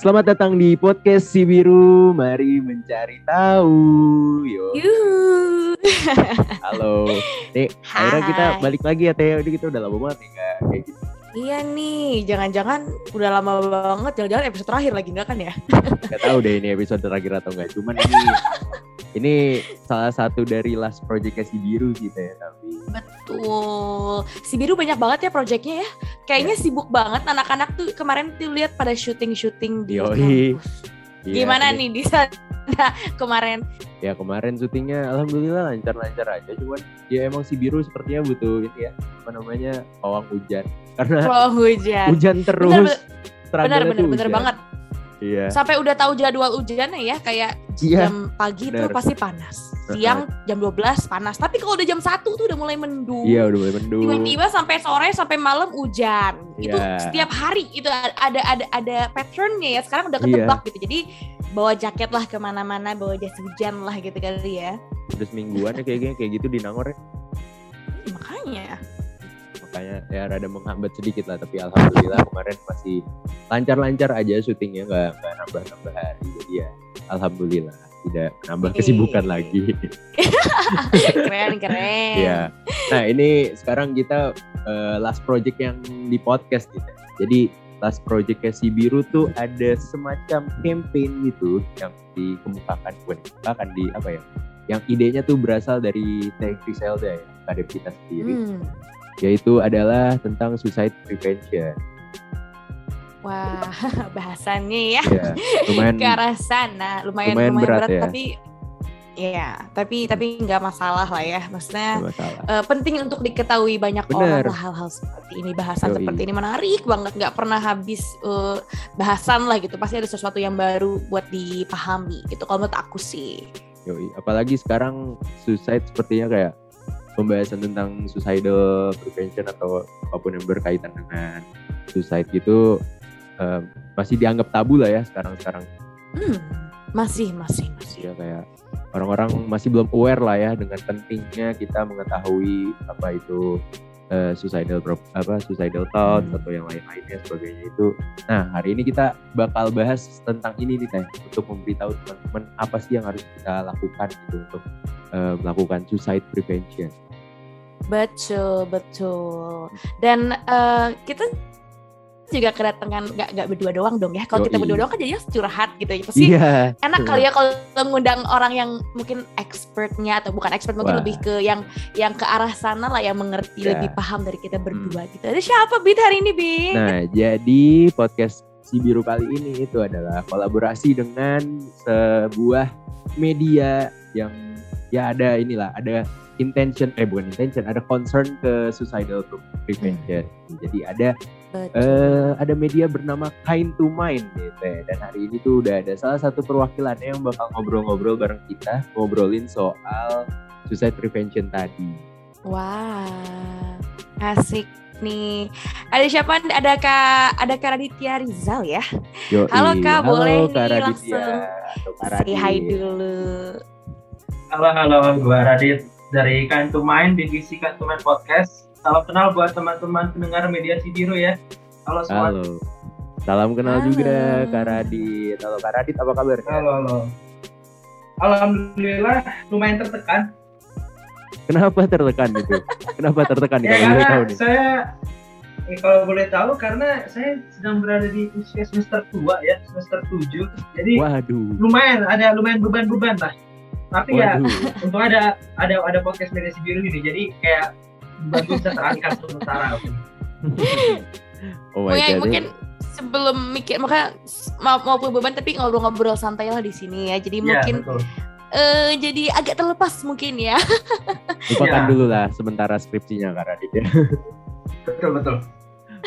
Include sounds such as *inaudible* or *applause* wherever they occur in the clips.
Selamat datang di podcast Si Biru. Mari mencari tahu. Yo. Yuhu. Halo. Nih, akhirnya kita balik lagi ya Teh. Ini kita udah lama banget nih nggak kayak gitu. Iya nih, jangan-jangan udah lama banget, jangan-jangan episode terakhir lagi enggak kan ya? Gak tahu deh ini episode terakhir atau enggak. Cuman ini *laughs* ini salah satu dari last projectnya Si Biru sih Teh. Tapi Betul. Si Biru banyak banget ya proyeknya ya. Kayaknya sibuk banget anak-anak tuh kemarin tuh lihat pada syuting-syuting di Yoi. kampus. iya, Gimana ini- nih di sana *laughs* kemarin? Ya kemarin syutingnya alhamdulillah lancar-lancar aja. Cuman ya emang Si Biru sepertinya butuh ini ya. Apa namanya? pawang hujan. Karena Oh hujan. hujan terus. Bener, benar hujan. banget. Iya. Sampai udah tahu jadwal hujannya ya, kayak Iya. jam pagi bener. tuh pasti panas. Siang jam 12 panas. Tapi kalau udah jam 1 tuh udah mulai mendung. Iya udah mulai mendung. tiba-tiba sampai sore sampai malam hujan itu Iya. setiap hari itu ada ada ada patternnya ya sekarang udah Iya. ketebak gitu jadi bawa jaket lah ke mana-mana bawa jas hujan lah gitu kali ya Udah semingguan ya kayaknya kayak gitu di Nangor ya. Ih, makanya Makanya ya rada menghambat sedikit lah. Tapi alhamdulillah kemarin masih lancar-lancar aja syutingnya nggak nggak nambah-nambah hari. Jadi ya alhamdulillah tidak nambah kesibukan Yeay. lagi. *laughs* keren keren Iya. Nah ini sekarang kita eh, last project yang di podcast kita. Jadi last projectnya si Biru tuh ada semacam campaign gitu yang dikemukakan, bukan dikemukakan di apa ya? Yang idenya tuh berasal dari Teh Griselda ya, kadep kita sendiri. Hmm. Yaitu adalah tentang suicide prevention. wah *laughs* bahasannya ya Ya, lumayan ke arah sana lumayan lumayan lumayan, berat berat, ya. tapi ya tapi tapi nggak masalah lah ya maksudnya eh, penting untuk diketahui banyak Bener. orang lah hal-hal seperti ini bahasan Yoi. seperti ini menarik banget nggak pernah habis eh, bahasan lah gitu pasti ada sesuatu yang baru buat dipahami gitu kalau menurut aku sih Yoi. Apalagi sekarang suicide sepertinya kayak pembahasan tentang suicidal prevention atau apa pun yang berkaitan dengan suicide gitu eh, masih dianggap tabu lah ya sekarang-sekarang. hmm, masih masih masih Ya kayak orang-orang masih belum aware lah ya dengan pentingnya kita mengetahui apa itu eh, suicidal apa suicidal thoughts Hmm. atau yang lain-lainnya sebagainya itu. Nah, hari ini kita bakal bahas tentang ini nih Teh untuk memberitahu teman-teman apa sih yang harus kita lakukan gitu untuk eh, melakukan suicide prevention. Betul betul dan eh, kita juga kedatangan nggak nggak berdua doang dong ya kalau kita berdua doang kan jadinya curhat gitu ya pasti Iya. enak kali ya kalau ngundang orang yang mungkin expertnya atau bukan expert mungkin Wah. lebih ke yang yang ke arah sana lah yang mengerti Ya. lebih paham dari kita berdua gitu. Ada siapa Bit hari ini Bit? Nah, jadi podcast Si Biru kali ini itu adalah kolaborasi dengan sebuah media yang ya ada inilah, ada intention eh bukan intention, ada concern ke suicidal prevention. Jadi ada Betul. eh ada media bernama Kind to Mind nih, Teh. Dan hari ini tuh udah ada salah satu perwakilannya yang bakal ngobrol-ngobrol bareng kita, ngobrolin soal suicide prevention tadi. Wah, asik nih. Ada siapa? Ada Kak ada Kak Raditya Rizal ya. Yoi. Halo, Kak, Halo, boleh Kak nih Raditya. langsung Say hi dulu. Halo, halo, gue Radit dari Kind to Mind, divisi to Mind Podcast. Salam kenal buat teman-teman pendengar media si biru ya. Halo semua. Halo. Salam kenal Halo. juga Kak Radit. Halo Kak Radit, apa kabar? Halo, halo. Alhamdulillah lumayan tertekan. Kenapa tertekan itu? Kenapa tertekan Ya kalau boleh tahu karena nih? saya eh, kalau boleh tahu karena saya sedang berada di usia semester tua ya, semester 7. Jadi Waduh. lumayan ada lumayan beban-beban lah. Tapi ya Waduh. untung ada ada ada podcast media si biru ini jadi kayak bisa terangkat sementara. *laughs* Oh my Mungkin, god. mungkin sebelum mikir maka mau mau beban tapi ngobrol-ngobrol santai lah di sini ya. Jadi Iya, mungkin betul. eh jadi agak terlepas mungkin ya. *laughs* Lupakan Ya. dulu lah sementara skripsinya Kak Radit ya. *laughs* betul betul.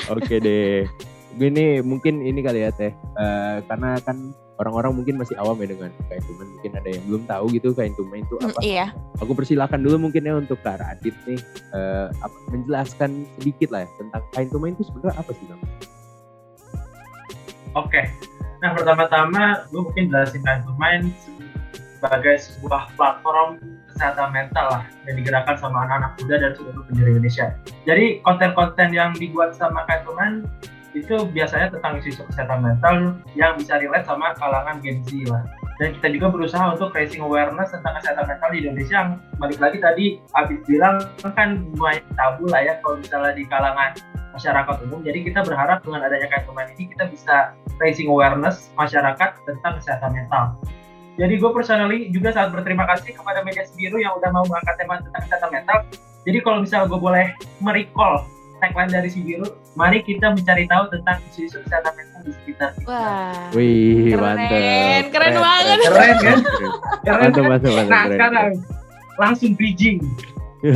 Oke deh. Gini mungkin ini kali ya Teh. Eh, karena kan orang-orang mungkin masih awam ya dengan kain tumen. Mungkin ada yang belum tahu gitu kain tumen itu Hmm, apa. iya. Aku persilakan dulu mungkin ya untuk Kak Radit nih. eh, apa, menjelaskan sedikit lah ya tentang kain tumen itu sebenarnya apa sih Bang? Oke. Nah, pertama-tama gue mungkin jelasin Kind to Mind sebagai sebuah platform kesehatan mental lah yang digerakkan sama anak-anak muda dan seluruh penjuru Indonesia. Jadi konten-konten yang dibuat sama Kind to Mind itu biasanya tentang isu-isu kesehatan mental yang bisa relate sama kalangan Gen Z lah. Dan kita juga berusaha untuk raising awareness tentang kesehatan mental di Indonesia yang balik lagi tadi Abid bilang kan mulai tabu lah ya kalau misalnya di kalangan masyarakat umum. Jadi kita berharap dengan adanya kayak ini kita bisa raising awareness masyarakat tentang kesehatan mental. Jadi gue personally juga sangat berterima kasih kepada Media Biru yang udah mau mengangkat tema tentang kesehatan mental. Jadi kalau misalnya gue boleh merecall tagline dari si biru, mari kita mencari tahu tentang isu-isu kesehatan mental di sekitar kita. Wah. Wih, Keren, mantap. keren banget. Keren kan? Keren Mantap, kan? mantap, mantap. Nah keren, sekarang langsung bridging. *laughs*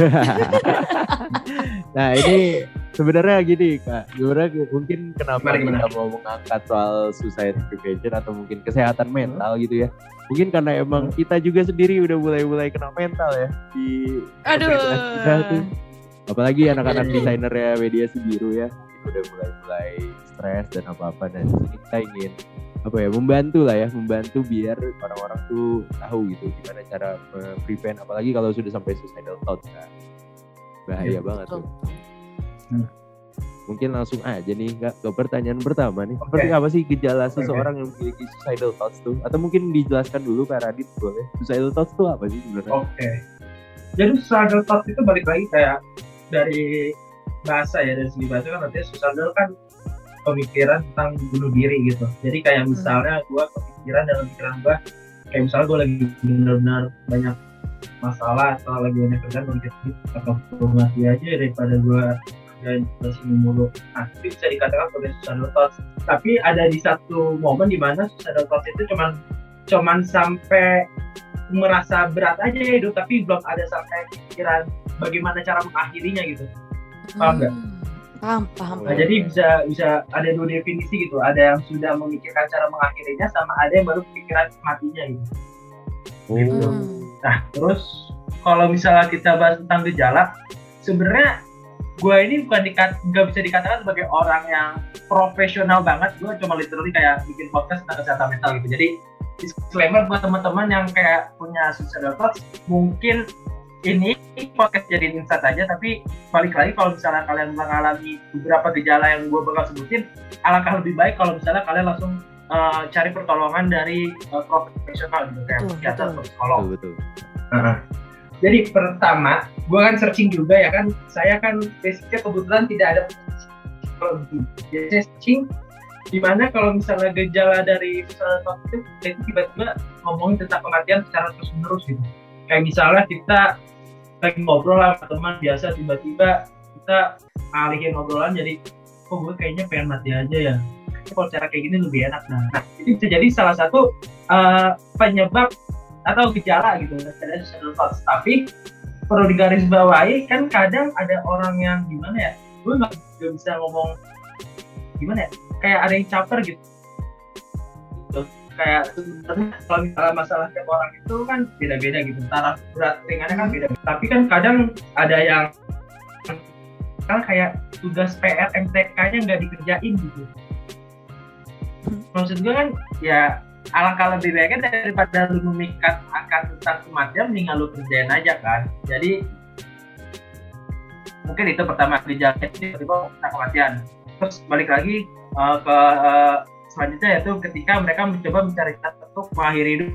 nah ini sebenarnya gini kak, sebenarnya mungkin kenapa Gimana, gimana? kita mau mengangkat soal suicide prevention atau mungkin kesehatan mental gitu ya? Mungkin karena emang kita juga sendiri udah mulai-mulai kena mental ya di Aduh. kita tuh. Apalagi anak-anak desainer ya media si biru ya, udah mulai-mulai stres dan apa-apa dan di sini kita ingin apa ya membantu lah ya membantu biar orang-orang tuh tahu gitu gimana cara prevent apalagi kalau sudah sampai suicidal thought kan. Bahaya Iya, banget tuh. Hmm. mungkin langsung aja nih kak ke pertanyaan pertama nih. Oke. seperti apa sih gejala seseorang yang memiliki suicidal thoughts tuh? Atau mungkin dijelaskan dulu kak Radit boleh? Suicidal thoughts tuh apa sih sebenarnya? Oke. Jadi suicidal thought itu balik lagi kayak dari bahasa ya dari segi bahasa kan artinya suicidal kan pemikiran tentang bunuh diri gitu. Jadi kayak misalnya gue kepikiran dalam pikiran gue kayak misalnya gue lagi benar-benar banyak masalah atau lagi banyak kerjaan gue mikir "Ih, apa gue mati aja daripada gue kerjain masih mulu. Nah itu bisa dikatakan sebagai suicidal thoughts. Tapi ada di satu momen di mana suicidal thoughts itu cuman cuman sampai merasa berat aja hidup tapi belum ada sampai pikiran bagaimana cara mengakhirinya gitu. Paham nggak? Hmm, Paham, paham. Nah, jadi bisa bisa ada dua definisi gitu. Ada yang sudah memikirkan cara mengakhirinya sama ada yang baru pikiran matinya gitu. oh Hmm. Nah, terus kalau misalnya kita bahas tentang gejala, sebenarnya gue ini bukan dikat nggak bisa dikatakan sebagai orang yang profesional banget. Gue cuma literally kayak bikin podcast tentang kesehatan mental gitu. Jadi disclaimer buat teman-teman yang kayak punya suicidal thoughts, mungkin ini podcast jadi insight aja. Tapi balik lagi kalau misalnya kalian mengalami beberapa gejala yang gue bakal sebutin, alangkah lebih baik kalau misalnya kalian langsung uh, cari pertolongan dari uh, profesional gitu kayak Betul, psikiater betul. atau psikolog. betul betul Jadi pertama, gue kan searching juga ya kan, saya kan basicnya kebetulan tidak ada psikologi. Jadi saya searching di mana kalau misalnya gejala dari suicidal thought itu itu tiba-tiba ngomongin tentang kematian secara terus-menerus gitu. Kayak misalnya kita lagi ngobrol sama teman biasa tiba-tiba kita alihin ngobrolan jadi kok gue kayaknya pengen mati aja ya. Kalau cara kayak gini lebih enak nah. Nah, ini bisa jadi salah satu eh, penyebab atau gejala gitu dari suicidal thoughts. Tapi perlu digarisbawahi kan kadang ada orang yang gimana ya? Gue nggak bisa ngomong gimana ya? Kayak ada yang caper gitu. Gitu. Kayak sebenarnya kalau misalnya masalah tiap orang itu kan beda-beda gitu. Taraf berat ringannya kan beda. Tapi kan kadang ada yang kan kayak tugas PR MTK-nya nggak dikerjain gitu. Maksud gue kan ya alangkah lebih baiknya daripada lu memikat akan tentang kematian mendingan lu kerjain aja kan jadi mungkin itu pertama gejalanya tiba-tiba tentang kematian terus balik lagi uh, ke uh, selanjutnya yaitu ketika mereka mencoba mencari cara untuk mengakhiri hidup.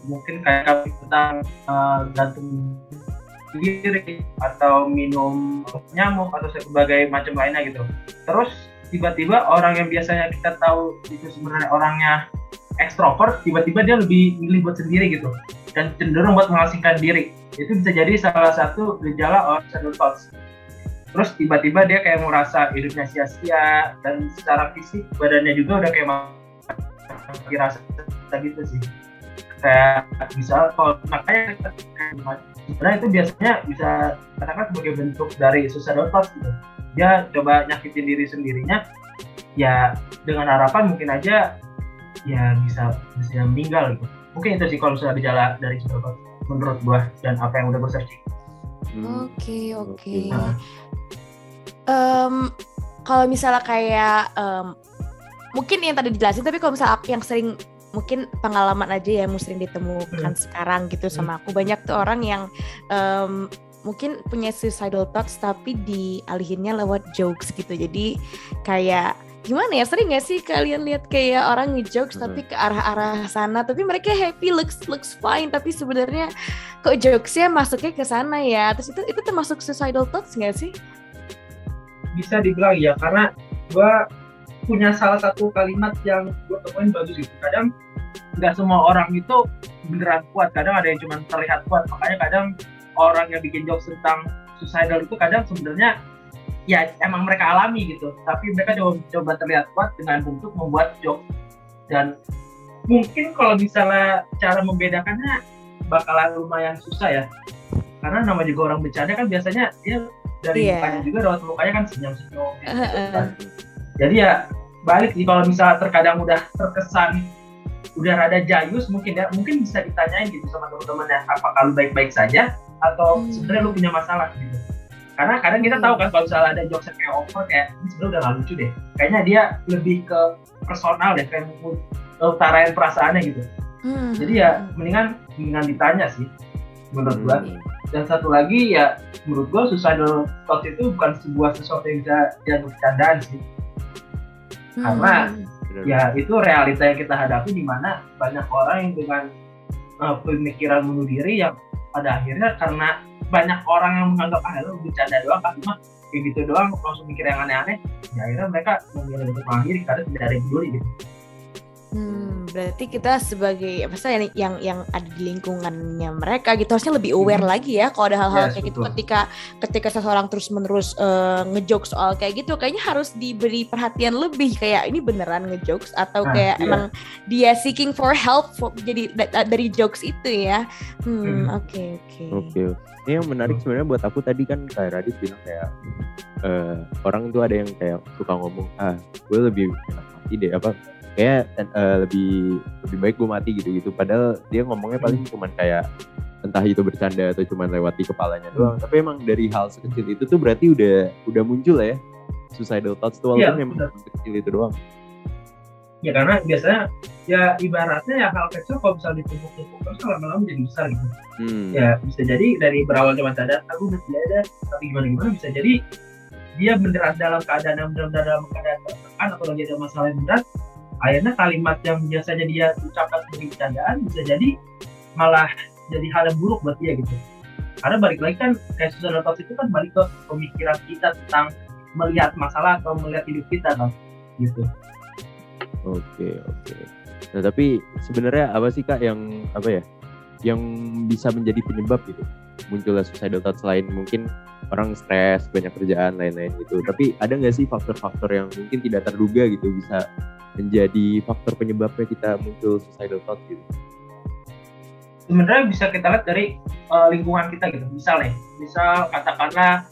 Mungkin kayak tentang uh, gantung diri atau minum nyamuk atau sebagai macam lainnya gitu. Terus tiba-tiba orang yang biasanya kita tahu itu sebenarnya orangnya ekstrovert tiba-tiba dia lebih milih buat sendiri gitu. Dan cenderung buat mengasingkan diri. Itu bisa jadi salah satu gejala orang thoughts terus tiba-tiba dia kayak merasa hidupnya sia-sia dan secara fisik badannya juga udah kayak mati rasa gitu sih kayak misal kalau makanya sebenarnya itu biasanya bisa katakan sebagai bentuk dari suicidal thoughts gitu dia coba nyakitin diri sendirinya ya dengan harapan mungkin aja ya bisa bisa meninggal gitu mungkin itu sih kalau misalnya gejala dari suicidal thoughts menurut gua dan apa yang udah gua searching Hmm, Oke, oke. oke. Nah. Em, kalau misalnya kayak em, mungkin yang tadi dijelasin, tapi kalau misalnya aku yang sering mungkin pengalaman aja yang sering ditemukan sekarang gitu sama aku. Banyak tuh orang yang em, mungkin punya suicidal thoughts tapi dialihinnya lewat jokes gitu. Jadi kayak gimana ya sering gak sih kalian lihat kayak orang ngejokes Hmm. tapi ke arah-arah sana tapi mereka happy looks looks fine tapi sebenarnya kok jokesnya masuknya ke sana ya? Terus itu itu termasuk suicidal thoughts gak sih bisa dibilang ya karena gue punya salah satu kalimat yang gue temuin bagus gitu. Kadang nggak semua orang itu beneran kuat kadang ada yang cuma terlihat kuat. Makanya kadang orang yang bikin jokes tentang suicidal itu kadang sebenarnya ya emang mereka alami gitu. Tapi mereka coba, coba terlihat kuat dengan bentuk membuat jokes. Dan mungkin kalau misalnya cara membedakannya bakalan lumayan susah ya. Karena nama juga orang bercanda kan biasanya dia dari Iya. mukanya juga raut mukanya kan senyum-senyum gitu Heeh. kan. jadi ya balik sih kalau misalnya terkadang udah terkesan udah rada jayus mungkin ya mungkin bisa ditanyain gitu sama teman-teman ya apakah lu baik-baik saja atau Hmm. sebenarnya lu punya masalah gitu karena kadang kita Hmm. tahu kan kalau misalnya ada jokes yang kayak over kayak ini sebenarnya udah gak lucu deh kayaknya dia lebih ke personal deh kayak utarain perasaannya gitu Hmm. jadi ya mendingan mendingan ditanya sih menurut gua Hmm. Dan satu lagi ya menurut gua suicidal thoughts itu bukan sebuah sesuatu yang bisa dianggap bercandaan sih karena- Hmm. Benar. ya itu realita yang kita hadapi di mana banyak orang yang dengan uh, pemikiran bunuh diri yang pada akhirnya karena banyak orang yang menganggap ah lu bercanda doang kan cuma kayak gitu doang langsung mikir yang aneh-aneh ya akhirnya mereka memilih untuk mengakhiri karena tidak ada yang peduli gitu Hmm, berarti kita sebagai apa sih yang yang ada di lingkungannya mereka gitu harusnya lebih aware Hmm. lagi ya kalau ada hal-hal Yes, kayak gitu betul. ketika ketika seseorang terus menerus ngejokes soal kayak gitu kayaknya harus diberi perhatian lebih kayak ini beneran ngejokes atau Nah, kayak iya. emang dia seeking for help for- jadi da- da- dari jokes itu ya. Hmm, Hmm. oke oke. Oke, ini yang menarik sebenarnya buat aku tadi kan kayak Radit bilang kayak eh, orang tuh ada yang kayak suka ngomong ah gue lebih deh apa kayak eh, lebih lebih baik gue mati gitu gitu padahal dia ngomongnya paling cuman kayak entah itu bercanda atau cuman lewat di kepalanya doang. Tapi emang dari hal sekecil itu tuh berarti udah udah muncul ya. Suicidal thoughts tuh walaupun memang benar. kecil itu doang. Ya karena biasanya ya ibaratnya ya hal kecil kalau misalnya ditumpuk-tumpuk terus lama-lama jadi besar gitu. Hmm. ya bisa jadi dari berawal cuma sadar aku udah tidak ada tapi gimana gimana bisa jadi dia beneran dalam keadaan yang benar-benar dalam keadaan tertekan atau lagi ada masalah yang berat akhirnya kalimat yang biasanya dia ucapkan sebagai bercandaan bisa jadi malah jadi hal yang buruk buat dia gitu. Karena balik lagi kan kayak Susan Talks itu kan balik ke pemikiran kita tentang melihat masalah atau melihat hidup kita kan gitu. Oke oke. Nah tapi sebenarnya apa sih kak yang apa ya, yang bisa menjadi penyebab gitu munculnya suicidal thoughts selain mungkin orang stres, banyak kerjaan lain-lain gitu. Tapi ada nggak sih faktor-faktor yang mungkin tidak terduga gitu bisa menjadi faktor penyebabnya kita muncul suicidal thoughts gitu? sebenarnya bisa kita lihat dari uh, lingkungan kita gitu. Misal nih, misal katakanlah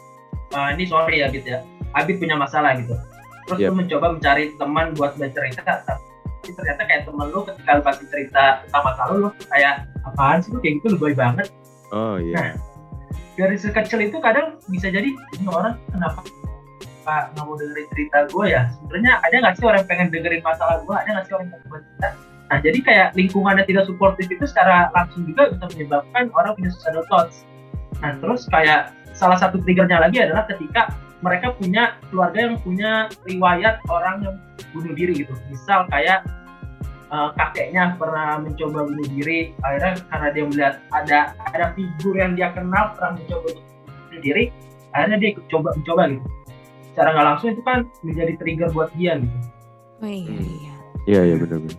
uh, ini sorry ya gitu ya, Abid punya masalah gitu. Terus Yep. lu mencoba mencari teman buat bercerita, tapi ternyata kayak temen lu ketika lu kasih cerita tentang masalah lu, lu kayak apaan sih lu kayak gitu lebay banget. Oh iya. Dari sekecil itu kadang bisa jadi ini orang kenapa Pak nggak mau dengerin cerita gue ya? Sebenarnya ada nggak sih orang yang pengen dengerin masalah gue? Ada nggak sih orang yang pengen dengerin cerita? Nah, jadi kayak lingkungannya tidak suportif itu secara langsung juga bisa menyebabkan orang punya suicidal thoughts. Nah, terus kayak salah satu triggernya lagi adalah ketika mereka punya keluarga yang punya riwayat orang yang bunuh diri gitu. Misal kayak uh, kakeknya pernah mencoba bunuh diri, akhirnya karena dia melihat ada ada figur yang dia kenal pernah mencoba bunuh diri, akhirnya dia ikut coba mencoba gitu. Secara nggak langsung itu kan menjadi trigger buat dia gitu. Oh iya Hmm. iya. Iya iya benar-benar.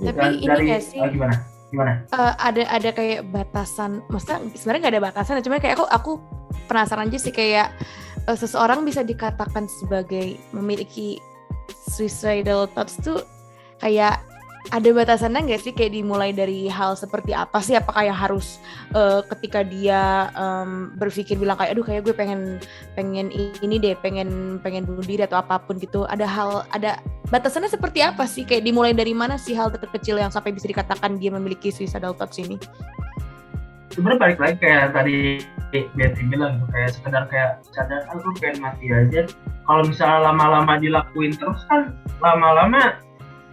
Tapi Dan ini dari nggak sih? uh, gimana? Gimana? Eh, ada ada kayak batasan, maksudnya sebenarnya nggak ada batasan, cuma kayak aku aku penasaran aja sih kayak eh, seseorang bisa dikatakan sebagai memiliki suicidal thoughts tuh kayak ada batasannya nggak sih? Kayak dimulai dari hal seperti apa sih? Apakah yang harus eh, ketika dia em, berpikir bilang kayak aduh kayak gue pengen pengen ini deh pengen pengen bunuh diri atau apa pun gitu. Ada hal ada batasannya seperti apa sih? Kayak dimulai dari mana sih hal terkecil yang sampai bisa dikatakan dia memiliki suicidal thoughts ini sebenarnya balik lagi kayak tadi Betty bilang gitu kayak sekedar kayak sadar ah gue pengen mati aja kalau misalnya lama-lama dilakuin terus kan lama-lama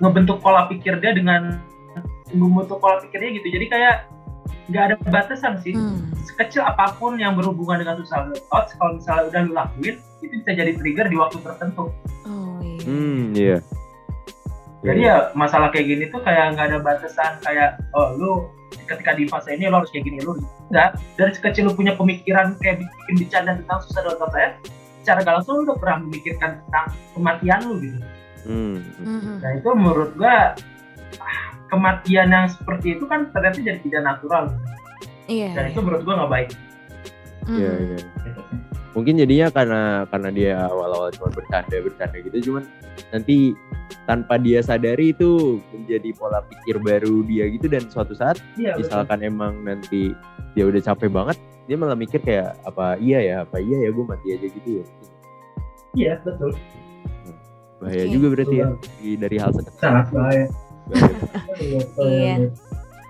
ngebentuk pola pikir dia dengan membentuk pola pikirnya gitu jadi kayak nggak ada batasan sih Hmm. sekecil apa pun yang berhubungan dengan suicidal thoughts kalau misalnya udah lu lakuin itu bisa jadi trigger di waktu tertentu Oh iya. Hmm, iya. jadi ya masalah kayak gini tuh kayak nggak ada batasan kayak oh lu ketika di fase ini lo harus kayak gini lu enggak dari sekecil lu punya pemikiran kayak bikin bercanda tentang suicidal thoughts saya secara gak langsung lu udah pernah memikirkan tentang kematian lu gitu Hmm. Mhm. nah itu menurut gua ah, kematian yang seperti itu kan ternyata jadi tidak natural Iya. dan iya. itu menurut gua nggak baik Iya, Mhm. iya. Mungkin jadinya karena karena dia awal-awal cuma bercanda bercanda gitu, cuman nanti tanpa dia sadari itu menjadi pola pikir baru dia gitu dan suatu saat iya betul. misalkan emang nanti dia udah capek banget, dia malah mikir kayak apa iya ya, apa iya ya gue mati aja gitu ya. iya betul Bahaya Oke. juga berarti ya Betul. dari hal sekecil. sangat bahaya Bahaya. *laughs* Iya.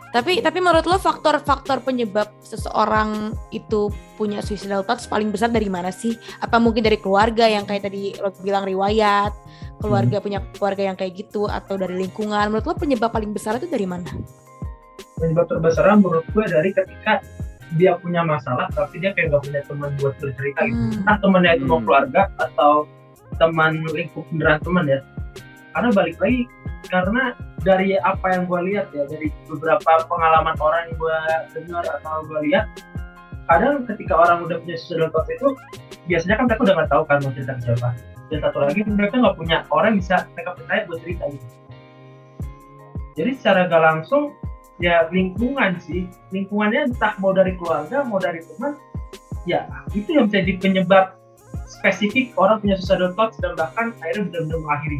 Tapi tapi menurut lo faktor-faktor penyebab seseorang itu punya suicidal thoughts paling besar dari mana sih? Apa mungkin dari keluarga yang kayak tadi lo bilang riwayat, keluarga punya keluarga yang kayak gitu atau dari lingkungan? Menurut lo penyebab paling besar itu dari mana? penyebab terbesar menurut gue dari ketika dia punya masalah tapi dia kayak gak punya teman buat bercerita gitu Hmm. entah temannya itu mau Hmm. keluarga atau teman lingkup beneran teman ya karena balik lagi karena dari apa yang gue lihat ya dari beberapa pengalaman orang yang gue dengar atau gue lihat kadang ketika orang udah punya suicidal thoughts itu biasanya kan mereka udah nggak tahu kan mau cerita ke siapa. Dan satu lagi mereka nggak punya orang bisa mereka percaya buat cerita gitu. Jadi secara gak langsung ya lingkungan sih. Lingkungannya entah mau dari keluarga mau dari teman ya itu yang menjadi penyebab spesifik orang punya suicidal thoughts dan bahkan akhirnya benar-benar mengakhiri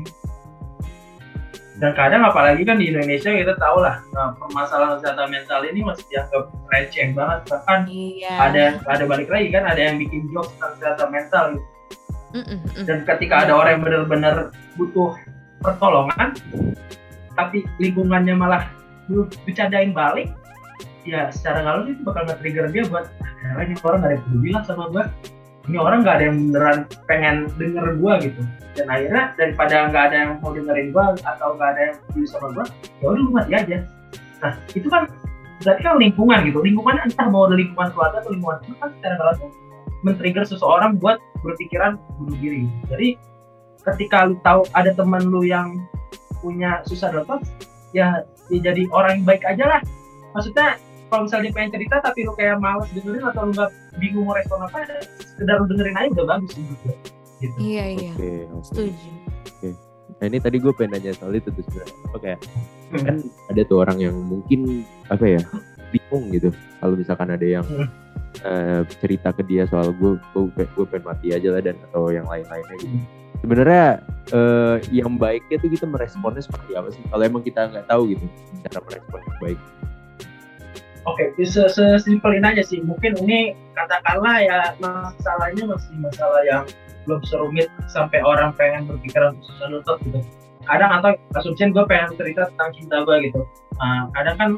dan kadang apalagi kan di Indonesia kita tahu lah nah, permasalahan kesehatan mental ini masih dianggap receh banget bahkan Iya. ada ada balik lagi kan ada yang bikin jokes tentang kesehatan mental gitu. Mm. dan ketika ada orang yang benar-benar butuh pertolongan tapi lingkungannya malah bercandain balik ya secara langsung itu bakal nge-trigger dia buat ah ini orang gak ada peduli lah sama gua ini orang nggak ada yang beneran pengen denger gua gitu. Dan akhirnya daripada nggak ada yang mau dengerin gua atau nggak ada yang peduli sama gua ya udah lu mati aja. Nah itu kan berarti kan lingkungan gitu. Lingkungan entah mau dari lingkungan keluarga atau lingkungan itu kan secara nggak langsung men-trigger seseorang buat berpikiran bunuh diri. Jadi ketika lu tahu ada teman lu yang punya suicidal thoughts ya, ya jadi orang yang baik aja lah. Maksudnya kalau misalnya pengen cerita tapi lu kayak males dengerin atau lu nggak bingung mau respon apa sekedar dengerin aja udah bagus gue gitu Iya iya. Oke, oke. Setuju. Nah ini tadi gue pengen nanya soal itu tuh sebenarnya. Apa kayak Hmm. kan ada tuh orang yang mungkin apa ya bingung gitu kalau misalkan ada yang Hmm. eh, cerita ke dia soal gue gue gue pengen mati aja lah dan atau yang lain-lainnya gitu. Hmm. Sebenarnya eh, yang baiknya tuh kita meresponnya seperti apa sih? Kalau emang kita nggak tahu gitu cara merespon yang baik. Oke, se- sesimpel ini aja sih. Mungkin ini katakanlah ya masalahnya masih masalah yang belum serumit sampai orang pengen berpikiran untuk suicidal thought gitu. Kadang atau asumsiin gue pengen cerita tentang cinta gue gitu. Nah, kadang kan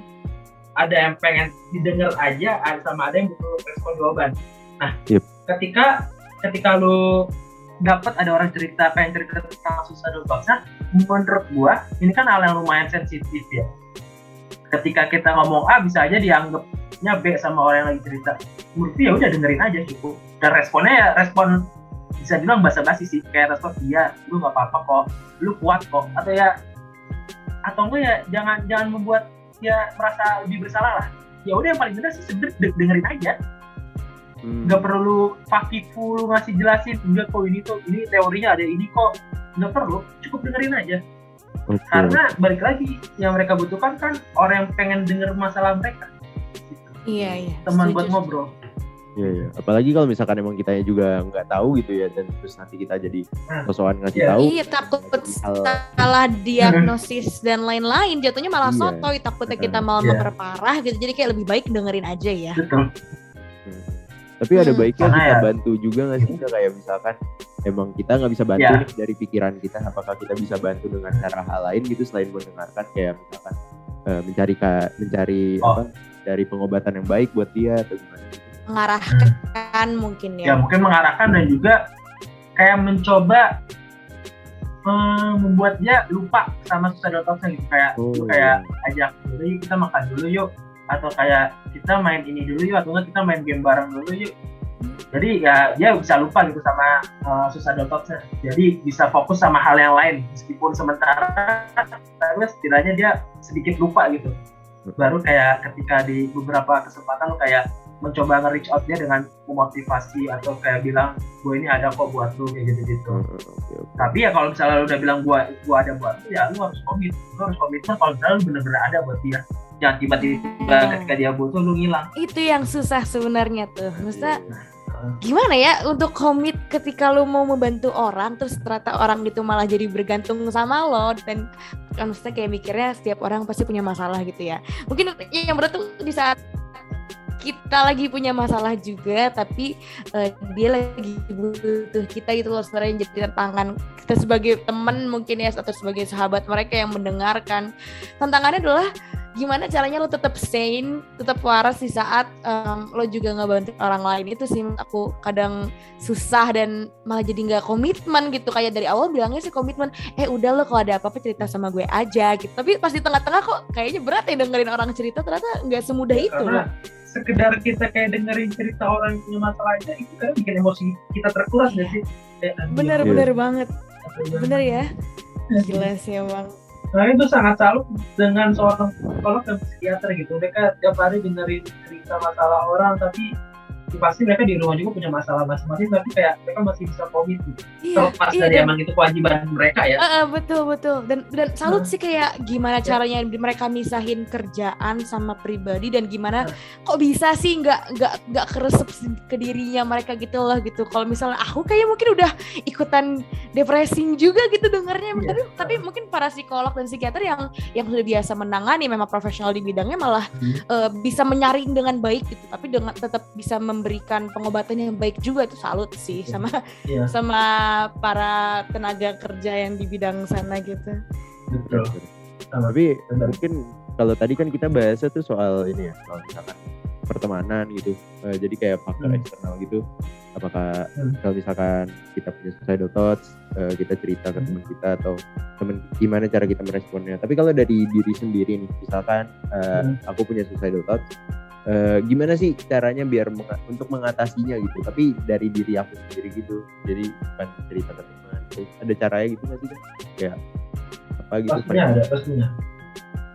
ada yang pengen didengar aja, ada sama ada yang butuh respon jawaban. Nah, Yep. ketika ketika lu dapat ada orang cerita pengen cerita tentang suicidal thoughts, nah, menurut gua ini kan hal yang lumayan sensitif ya ketika kita ngomong A bisa aja dianggapnya B sama orang yang lagi cerita. Menurut gue ya udah dengerin aja cukup. Dan responnya ya respon bisa dibilang basa-basi sih. Kayak respon iya lu nggak apa-apa kok. Lu kuat kok. Atau ya atau enggak ya jangan jangan membuat dia merasa lebih bersalah lah. Ya udah yang paling benar sih sebenernya de- dengerin aja. Hmm. nggak perlu fakifu lu ngasih jelasin enggak kok ini tuh ini teorinya ada ini kok. Nggak perlu cukup dengerin aja Oke. karena balik lagi yang mereka butuhkan kan orang yang pengen denger masalah mereka Iya iya. teman Setuju, buat ngobrol Iya, iya. Apalagi kalau misalkan emang kita juga nggak tahu gitu ya dan terus nanti kita jadi Nah, sosokan ngasih iya. tahu. Iya takut salah diagnosis *laughs* dan lain-lain jatuhnya malah Iya. sotoy takutnya kita malah Iya. memperparah gitu jadi kayak lebih baik dengerin aja ya betul. Tapi ada Hmm. baiknya Karena kita ya- bantu juga nggak sih kayak misalkan emang kita nggak bisa bantu Ya. nih dari pikiran kita, apakah kita bisa bantu dengan cara hal lain gitu selain mendengarkan kayak misalkan eh, mencari ka- mencari Oh. apa dari pengobatan yang baik buat dia atau gimana mengarahkan mungkin ya ya, mungkin mengarahkan dan juga kayak mencoba eh, membuat dia lupa sama suicidal thoughts gitu kayak Oh, kayak ajak dulu yuk kita makan dulu yuk atau kayak kita main ini dulu yuk atau enggak kita main game bareng dulu yuk. Jadi ya dia bisa lupa gitu sama uh, susah dototnya jadi bisa fokus sama hal yang lain meskipun sementara tapi setidaknya dia sedikit lupa gitu. Baru kayak ketika di beberapa kesempatan kayak mencoba nge-reach out dia dengan memotivasi atau kayak bilang gue ini ada kok buat lu kayak gitu gitu Hmm, tapi ya kalau misalnya lu udah bilang gue gue ada buat lu ya lu harus komit lu harus komitmen kalau misalnya lu bener-bener ada buat dia jangan tiba-tiba Hmm. ketika dia butuh lu ngilang. Itu yang susah sebenarnya tuh. Maksudnya Nah, gimana ya untuk komit ketika lu mau membantu orang terus ternyata orang itu malah jadi bergantung sama lo dan kan maksudnya kayak mikirnya setiap orang pasti punya masalah gitu ya. Mungkin yang berat tuh di saat kita lagi punya masalah juga tapi eh, dia lagi butuh kita gitu loh sebenarnya jadi tantangan kita sebagai teman mungkin ya atau sebagai sahabat mereka yang mendengarkan. Tantangannya adalah gimana caranya lo tetap sane, tetap waras di saat em, lo juga nggak bantu orang lain. Itu sih aku kadang susah dan malah jadi nggak komitmen gitu. Kayak dari awal bilangnya sih komitmen eh udah lo kalau ada apa-apa cerita sama gue aja gitu. Tapi pas di tengah-tengah kok kayaknya berat ya dengerin orang cerita. Ternyata nggak semudah itu. karena sekedar kita kayak dengerin cerita orang punya masalah aja itu kan bikin emosi kita terkuras gak sih? Kayak, anjing, bener Iya. bener banget. Ya? bener ya? Gila sih emang Nah itu sangat salut dengan seorang psikolog dan psikiater gitu. Mereka tiap hari dengerin cerita masalah orang, tapi pasti mereka di rumah juga punya masalah masing-masing, tapi kayak mereka masih bisa komit gitu. iya Terlepas iya dari dan- emang itu kewajiban mereka ya. Ah, ah, betul betul dan dan salut Hmm. sih kayak gimana Ya. caranya mereka misahin kerjaan sama pribadi dan gimana Hmm. kok bisa sih nggak nggak nggak keresep ke dirinya mereka gitu loh gitu kalau misalnya aku kayak mungkin udah ikutan depressing juga gitu dengarnya Iya. tapi tapi mungkin para psikolog dan psikiater yang yang sudah biasa menangani memang profesional di bidangnya malah Hmm. eh, bisa menyaring dengan baik gitu tapi dengan tetap bisa memberikan pengobatan yang baik juga itu salut sih Iya. sama Iya. sama para tenaga kerja yang di bidang sana gitu. Betul. Sama. Tapi Benar. mungkin kalau tadi kan kita bahasnya tuh soal ini ya, soal misalkan pertemanan gitu. Eh, jadi kayak faktor Hmm. eksternal gitu. Apakah Hmm. kalau misalkan kita punya suicidal thoughts, eh, kita cerita ke Hmm. teman kita atau temen gimana cara kita meresponnya. Tapi kalau dari diri sendiri nih, misalkan eh, Hmm. aku punya suicidal thoughts, eh, gimana sih caranya biar menga- untuk mengatasinya gitu? Tapi dari diri aku sendiri gitu. Jadi bukan cerita ke teman. Ada caranya gitu nggak sih? Kayak apa gitu? pastinya ada pastinya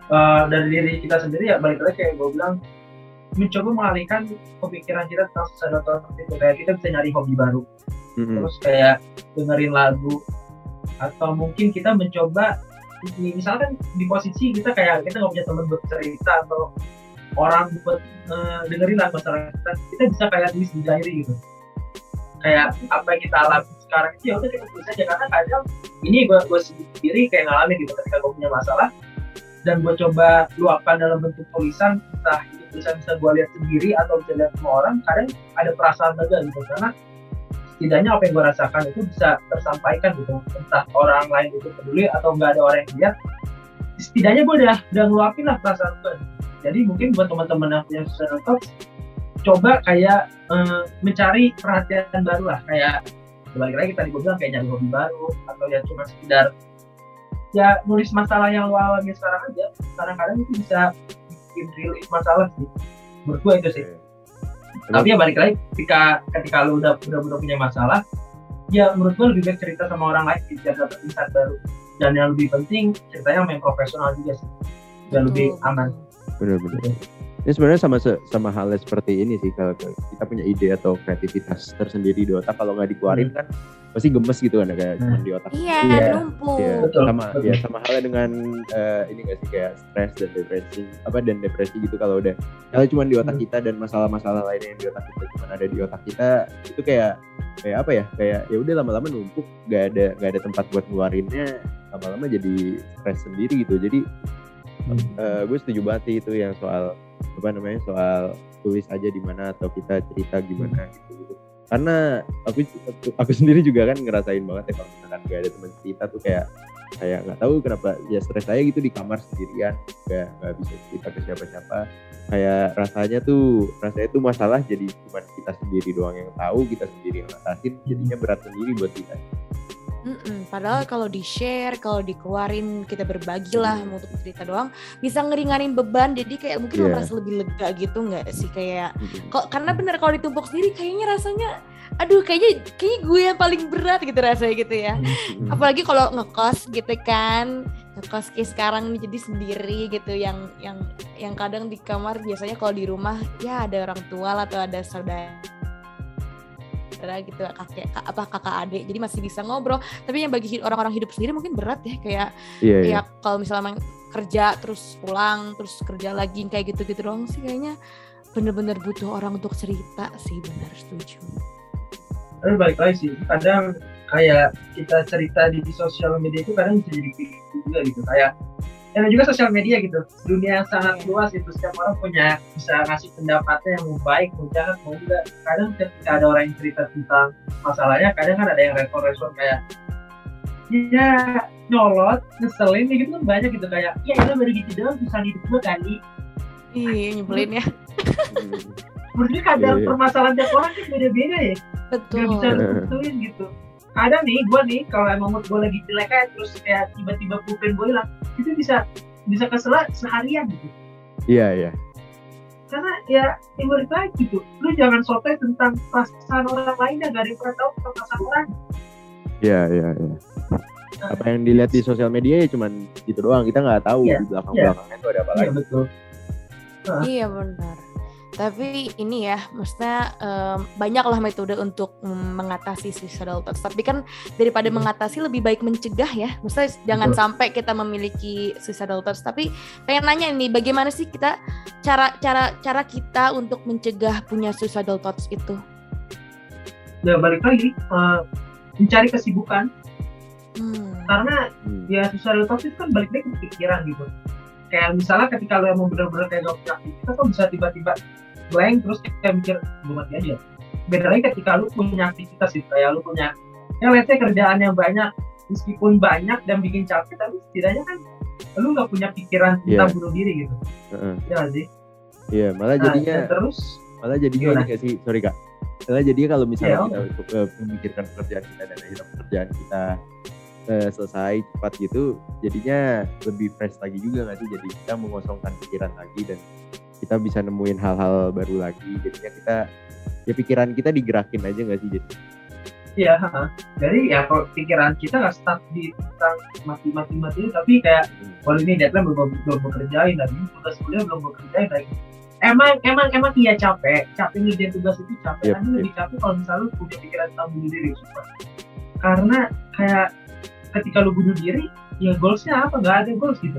Eh, dari diri kita sendiri ya balik lagi kayak gue bilang mencoba mengalihkan pemikiran kita tentang thoughts itu kayak kita bisa nyari hobi baru Mm-mm. terus kayak dengerin lagu atau mungkin kita mencoba misalkan di posisi kita kayak kita nggak punya teman buat cerita atau orang buat eh, dengerin lah kita kita bisa kayak tulis di diary gitu. Kayak apa yang kita alami sekarang itu ya udah kita tulis aja karena kadang ini gue gue sendiri kayak ngalamin gitu ketika gue punya masalah. Dan gue coba luapkan dalam bentuk tulisan entah itu tulisan bisa gue lihat sendiri atau bisa lihat sama orang kadang ada perasaan lega gitu. Karena setidaknya apa yang gue rasakan itu bisa tersampaikan gitu entah orang lain itu peduli atau nggak ada orang yang lihat. Setidaknya gue udah udah ngeluapin lah perasaan gue jadi mungkin buat teman-teman yang punya thoughts coba kayak eh, mencari perhatian baru lah. Kayak balik lagi tadi gue bilang kayak nyari hobi baru atau ya cuma sekedar ya nulis masalah yang lo alami sekarang aja. Kadang-kadang itu bisa bikin relief masalah sih. Menurut gue itu sih. Tapi ya balik lagi ketika ketika lu udah udah udah punya masalah ya menurut gue lebih baik cerita sama orang lain sih, biar dapet insight baru. Dan yang lebih penting ceritanya main profesional juga sih. Biar lebih aman. Benar-benar Gitu. ini sebenarnya sama se- sama halnya seperti ini sih kalau kita punya ide atau kreativitas tersendiri di otak kalau nggak dikeluarin kan pasti gemes gitu kan kayak cuma di otak Iya, Iya. numpuk. ya Betul, sama betul. ya sama halnya dengan eh, ini gak sih kayak stres dan depresi apa dan depresi gitu kalau udah kalau cuma di otak Hmm. kita dan masalah-masalah lainnya yang di otak kita cuma ada di otak kita itu kayak kayak apa ya kayak ya udah lama-lama numpuk gak ada gak ada tempat buat ngeluarinnya lama-lama jadi stres sendiri gitu jadi Hmm. eh, gue setuju banget sih itu yang soal apa namanya soal tulis aja di mana atau kita cerita gimana gitu, gitu. karena aku, aku aku sendiri juga kan ngerasain banget ya kalau misalkan gak ada teman cerita tuh kayak kayak nggak tahu kenapa ya stres saya gitu di kamar sendirian nggak nggak bisa cerita ke siapa-siapa kayak rasanya tuh rasanya tuh masalah jadi cuma kita sendiri doang yang tahu kita sendiri yang ngatasin jadinya berat sendiri buat kita Mm-mm, padahal kalau di share, kalau dikeluarin kita berbagi lah untuk cerita doang, bisa ngeringanin beban. Jadi kayak mungkin lo Iya. merasa lebih lega gitu nggak sih kayak kok karena bener kalau ditumpuk sendiri kayaknya rasanya aduh kayaknya kayaknya gue yang paling berat gitu rasanya gitu ya. Mm-mm. Apalagi kalau ngekos gitu kan. Ngekos kayak sekarang nih jadi sendiri gitu yang yang yang kadang di kamar biasanya kalau di rumah ya ada orang tua lah atau ada saudara saudara gitu kakek ka- apa kakak adik jadi masih bisa ngobrol tapi yang bagi orang-orang hidup sendiri mungkin berat ya kayak Iya, iya. ya kalau misalnya kerja terus pulang terus kerja lagi kayak gitu-gitu doang sih kayaknya bener-bener butuh orang untuk cerita sih benar setuju tapi balik lagi sih kadang kayak kita cerita di sosial media itu kadang bisa jadi juga gitu kayak dan juga sosial media gitu. Dunia yang sangat Iya. luas itu setiap orang punya bisa ngasih pendapatnya yang mau baik mau jahat mau enggak. Kadang ketika ada orang yang cerita tentang masalahnya kadang kan ada yang respon-respon kayak ya nyolot ngeselin kayak gitu kan banyak gitu. Kayak ya itu baru gitu doang susah hidup gue kali. Iya nyebelin ya. Menurutnya kadang Iya, iya. permasalahan tiap orang kan beda-beda ya. Betul nggak bisa ditentuin gitu ada nih gue nih kalau emang mood gue lagi jelek aja terus kayak tiba-tiba pulpen gue hilang itu bisa bisa kesela seharian gitu Iya, iya. karena ya yang balik lagi gitu lu jangan sotoy tentang perasaan orang lain dan gak ada yang pernah tahu tentang perasaan orang Iya, iya, iya. Apa yang dilihat di sosial media ya cuman gitu doang. Kita nggak tahu Iya, di belakang-belakangnya itu ada apa iya lagi. betul Iya benar. Tapi ini ya, maksudnya em, banyak lah metode untuk mengatasi suicidal thoughts. Tapi kan daripada Hmm. mengatasi lebih baik mencegah ya. Maksudnya jangan Betul. sampai kita memiliki suicidal thoughts. Tapi pengen nanya nih, bagaimana sih kita cara cara cara kita untuk mencegah punya suicidal thoughts itu? ya balik lagi eh, mencari kesibukan Hmm. karena Hmm. ya suicidal thoughts itu kan balik lagi ke pikiran gitu kayak misalnya ketika lo emang bener-bener kayak gak punya aktivitas lo bisa tiba-tiba blank terus kayak mikir gue mati aja. Beda lagi ketika lu punya aktivitas gitu kayak lu punya ya let's say kerjaan yang banyak meskipun banyak dan bikin capek tapi setidaknya kan lu nggak punya pikiran tentang Iya. bunuh diri gitu. Heeh. ya sih? Iya, malah nah, jadinya dan terus malah jadinya Gimana? ini gak sih? Sorry kak. Malah jadinya kalau misalnya Iya, kita untuk eh, memikirkan pekerjaan kita dan akhirnya pekerjaan kita eh, selesai cepat gitu jadinya lebih fresh lagi juga nggak sih? Jadi kita mengosongkan pikiran lagi dan kita bisa nemuin hal-hal baru lagi. Jadinya kita ya pikiran kita digerakin aja nggak sih jadi ya ha. jadi ya kalau pikiran kita nggak stuck di tentang mati-mati mati tapi kayak kalau ini deadline belum belum bekerjain lagi tugas kuliah belum bekerjain lagi emang emang emang iya capek. Capek ngerjain tugas itu capek. Yep, tapi lebih capek kalau misalnya lu punya pikiran tentang bunuh diri sumpah. Karena kayak ketika lu bunuh diri ya goalsnya apa? Nggak ada goals gitu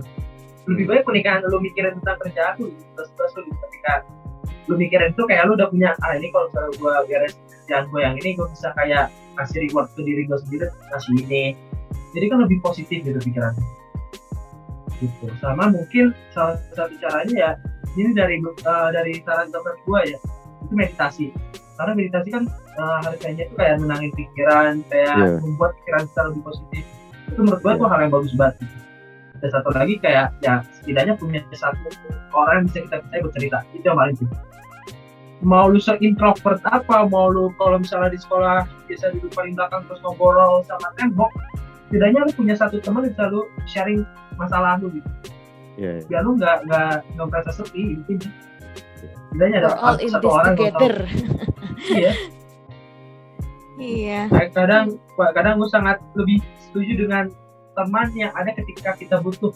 lebih baik pernikahan lu mikirin tentang kerjaan lu terus terus lu ketika lu mikirin itu kayak lu udah punya ah ini kalau misalnya gua beres kerjaan gua yang ini gua bisa kayak kasih reward ke diri gua sendiri kasih ini. Jadi kan lebih positif gitu pikirannya. Gitu. Sama mungkin salah satu caranya ya ini dari eh, dari saran teman gua ya itu meditasi. Karena meditasi kan eh, harganya itu kayak menangin pikiran kayak Iya. membuat pikiran kita lebih positif. Itu menurut gua tuh hal yang bagus banget gitu. Dan satu lagi kayak ya setidaknya punya satu orang yang bisa kita percaya bercerita itu yang paling penting mau lu se-introvert apa mau lu kalau misalnya di sekolah biasa duduk paling belakang terus ngobrol sama tembok setidaknya lu punya satu teman yang bisa lu sharing masalah lu gitu ya biar lu nggak nggak nggak merasa sepi intinya setidaknya ada all satu orang yang tahu. together. iya Iya. Kadang kadang gue sangat lebih setuju dengan teman yang ada ketika kita butuh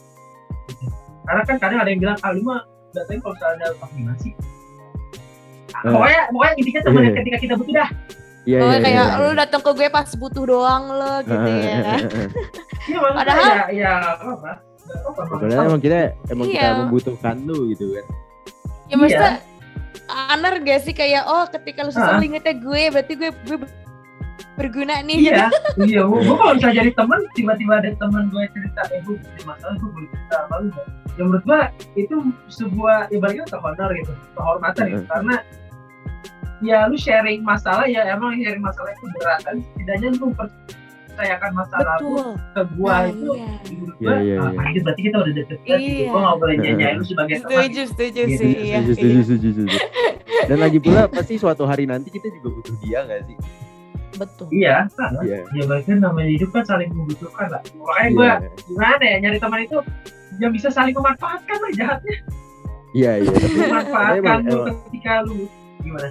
Gitu. karena kan kadang ada yang bilang ah lu mah nggak tahu kalau misalnya ada vaksinasi Eh. pokoknya pokoknya intinya teman yang Iya. ketika kita butuh dah iya Oh, iya, kayak iya. lu datang ke gue pas butuh doang lo gitu ya. iya maksudnya Padahal- ya ya apa sebenarnya emang kita emang kita Iya. membutuhkan lu gitu kan Ya maksudnya anar gak sih kayak oh ketika lu susah Ah. lu ingetnya gue berarti gue gue berguna nih gitu. iya iya gue kalau bisa jadi teman tiba-tiba ada teman gue cerita eh gue punya masalah gue boleh cerita apa lu nggak ya menurut gue itu sebuah ya baliknya ke honor gitu kehormatan gitu karena ya lu sharing masalah ya emang sharing masalah itu berat tapi setidaknya lu percayakan masalah lu Betul. ke gua Nah, itu iya. menurut Iya, gua iya, ah, iya. berarti kita udah deket kan gitu Iya. gua nggak boleh nyanyain lu sebagai teman Setuju, setuju Gitu, sih. Iya, setuju, iya. setuju, setuju, setuju. *laughs* dan lagi pula pasti suatu hari nanti kita juga butuh dia nggak sih betul iya kan Iya. ya berarti namanya hidup kan saling membutuhkan lah makanya gue Iya. gimana ya nyari teman itu yang bisa saling memanfaatkan lah jahatnya Iya, iya. Tapi memanfaatkan lu ketika lu gimana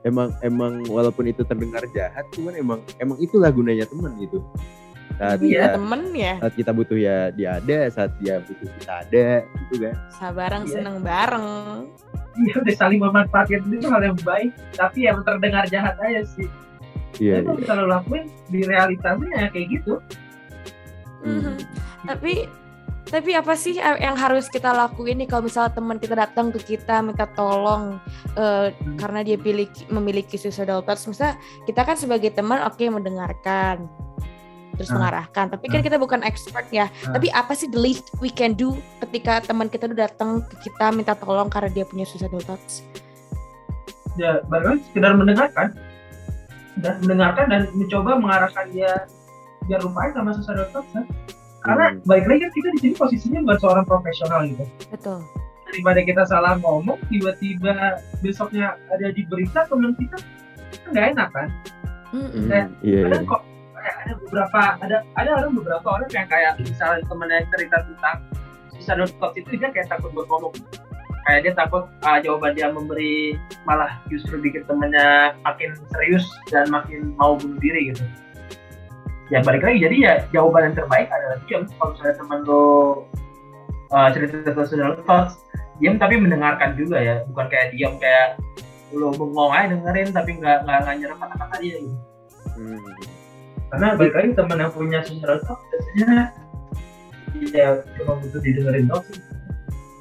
emang emang walaupun itu terdengar jahat, cuman emang emang itulah gunanya teman gitu. Saat Iya. kita, temen ya saat kita butuh ya dia ada, saat dia butuh kita ada, gitu kan. sabareng Iya. seneng bareng iya udah saling memanfaatkan itu hal yang baik tapi yang terdengar jahat aja sih Iya, Tapi kalau iya. bisa lo lakuin di realitasnya ya kayak gitu Hmm. Mhm. tapi tapi apa sih yang harus kita lakuin nih kalau misalnya teman kita datang ke kita minta tolong eh, karena dia pilih memiliki suicidal thoughts misalnya kita kan sebagai teman oke mendengarkan terus Ah. mengarahkan tapi kan Ah. kita bukan expert ya Ah. tapi apa sih the least we can do ketika teman kita udah datang ke kita minta tolong karena dia punya suicidal thoughts ya lagi sekedar mendengarkan dan mendengarkan dan mencoba mengarahkan dia biar lupain sama suicidal thoughts kan. karena Hmm. baik lagi kan kita di sini posisinya bukan seorang profesional gitu betul daripada kita salah ngomong tiba-tiba besoknya ada di berita teman kita kan nggak enak kan. Hmm, Iya, ada iya. kok kayak ada beberapa ada ada orang beberapa orang yang kayak misalnya temen yang cerita tentang suicidal thoughts itu dia kayak takut buat ngomong kayak dia takut ah, jawaban dia memberi malah justru bikin temennya makin serius dan makin mau bunuh diri gitu ya balik lagi jadi ya jawaban yang terbaik adalah diam kalau misalnya temen lo uh, cerita tentang suicidal thoughts diam tapi mendengarkan juga ya bukan kayak diam kayak lo bengong aja dengerin tapi nggak nggak nggak nyerap kata-kata dia gitu Hmm. karena balik lagi teman yang punya suicidal thoughts biasanya ya cuma butuh didengerin doang sih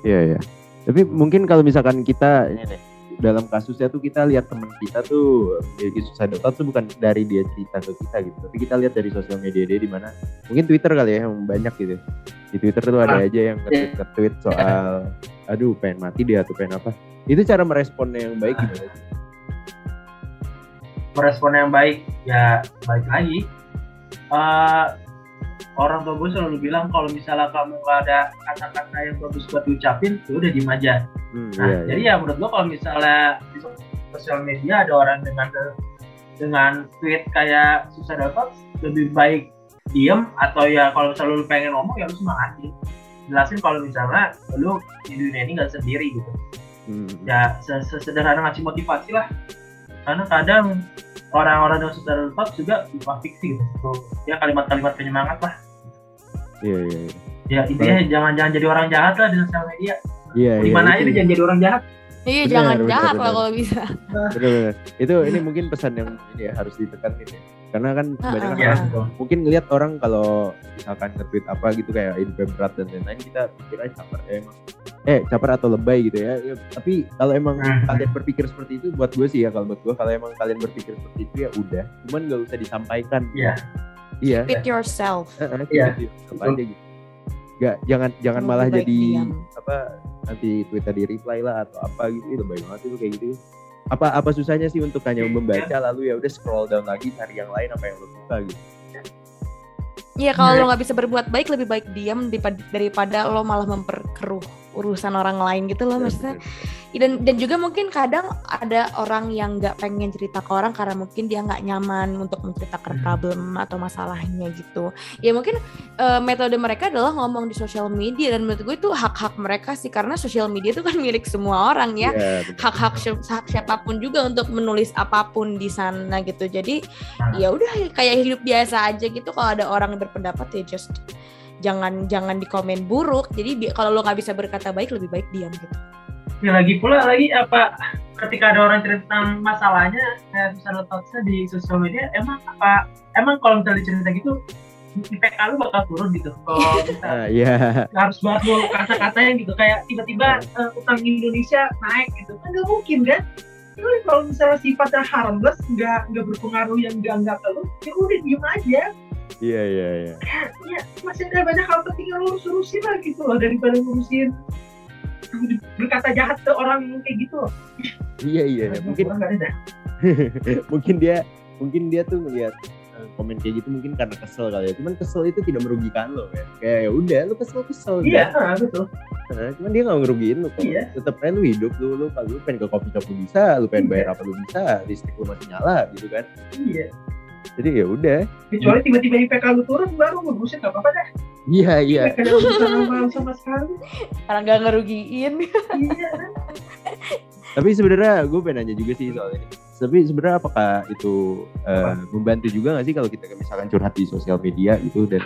Iya, iya. Tapi mungkin kalau misalkan kita ini nih, dalam kasusnya tuh kita lihat teman kita tuh memiliki suicidal thoughts tuh bukan dari dia cerita ke kita gitu, tapi kita lihat dari sosial media dia di mana. Mungkin Twitter kali ya yang banyak gitu. Di Twitter tuh ada Ah. aja yang nge-tweet, nge-tweet soal aduh pengen mati dia atau pengen apa. Itu cara meresponnya yang baik gitu. merespon yang baik ya balik lagi Eh, orang tua gue selalu bilang kalau misalnya kamu nggak ada kata-kata yang bagus buat diucapin ya udah diem aja. Hmm, Nah, iya, jadi iya. ya menurut gua kalau misalnya di sosial media ada orang dengan dengan tweet kayak suicidal thoughts lebih baik diem atau ya kalau misalnya lu pengen ngomong ya lu semangatin. Jelasin kalau misalnya lu di dunia ini nggak sendiri gitu. Hmm, ya se- sesederhana ngasih motivasi lah. Karena kadang orang-orang yang suicidal thoughts juga lupa fiksi gitu. Ya kalimat-kalimat penyemangat lah. Iya, iya, iya. ya intinya jangan jangan jadi orang jahat lah di sosial media. Iya, di iya, mana aja itu- lu jangan jadi orang jahat iya Benar, jangan benar, jahat lah kalau bisa *laughs* Bener-bener. Itu ini mungkin pesan yang ini ya harus ditekanin ya. Karena kan kebanyakan Ah, ya orang gitu. mungkin ngeliat orang kalau misalkan nge-tweet apa gitu kayak hidupnya berat dan lain-lain kita pikir aja caper ya emang eh caper atau lebay gitu ya, Ya, tapi kalau emang Hmm. kalian berpikir seperti itu buat gue sih ya kalau buat gue kalau emang kalian berpikir seperti itu ya udah cuman gak usah disampaikan Iya. iya Fit yourself Iya. gitu, apa aja gitu Gak, jangan jangan Lebih malah jadi diam. apa nanti Twitter di reply lah atau apa gitu itu baik banget itu kayak gitu apa apa susahnya sih untuk hanya Iya. membaca lalu ya udah scroll down lagi cari yang lain apa yang lo suka gitu Iya kalau Iya. lo nggak bisa berbuat baik lebih baik diam daripada lo malah memperkeruh urusan orang lain gitu loh Ya, maksudnya bener. *laughs* dan dan juga mungkin kadang ada orang yang nggak pengen cerita ke orang karena mungkin dia nggak nyaman untuk menceritakan Hmm. problem atau masalahnya gitu ya mungkin eh, metode mereka adalah ngomong di sosial media dan menurut gue itu hak-hak mereka sih karena sosial media itu kan *laughs* milik semua orang ya Iya, hak-hak hak siapa pun juga untuk menulis apa pun di sana gitu jadi Nah. ya udah kayak hidup biasa aja gitu kalau ada orang yang berpendapat ya just jangan jangan dikomen buruk. Jadi kalau lo nggak bisa berkata baik lebih baik diam gitu. Ya lagi pula lagi apa ketika ada orang cerita tentang masalahnya kayak misalnya thoughts-nya di sosial media emang apa emang kalau misalnya cerita gitu IPK lu bakal turun gitu? Kalau *laughs* kita Ah, iya. harus banget lu kata-katanya gitu kayak tiba-tiba eh, utang Indonesia naik gitu. Kan nggak mungkin kan? Lu kalau misalnya sifatnya harmless nggak nggak berpengaruh yang nggak nggak ke lu ya udah diem aja iya iya iya ya masih ada banyak hal penting yang lu harus urusin lah gitu loh daripada ngurusin berkata jahat ke orang kayak gitu loh. iya iya mungkin nggak ada. *laughs* mungkin dia mungkin dia tuh ngeliat eh, komen kayak gitu mungkin karena kesel kali ya cuman kesel itu tidak merugikan lo ya kayak ya udah lu kesel kesel Iya, ah, betul. Nah, cuman dia nggak ngerugiin kok. Iya. Tetap aja lu hidup lu, lu kalau lu pengen ke coffee shop lu bisa, lu pengen bayar apa lu bisa, listrik lu masih nyala gitu kan. Iya. Jadi ya udah. Kecuali tiba-tiba IPK lu turun baru lu buset gak apa-apa deh iya iya. sama, sama sekali. Karena nggak ngerugiin. iya. Tapi sebenarnya gue pengen nanya juga sih soal ini. Tapi sebenarnya apakah itu eh, membantu juga nggak sih kalau kita misalkan curhat di sosial media gitu dan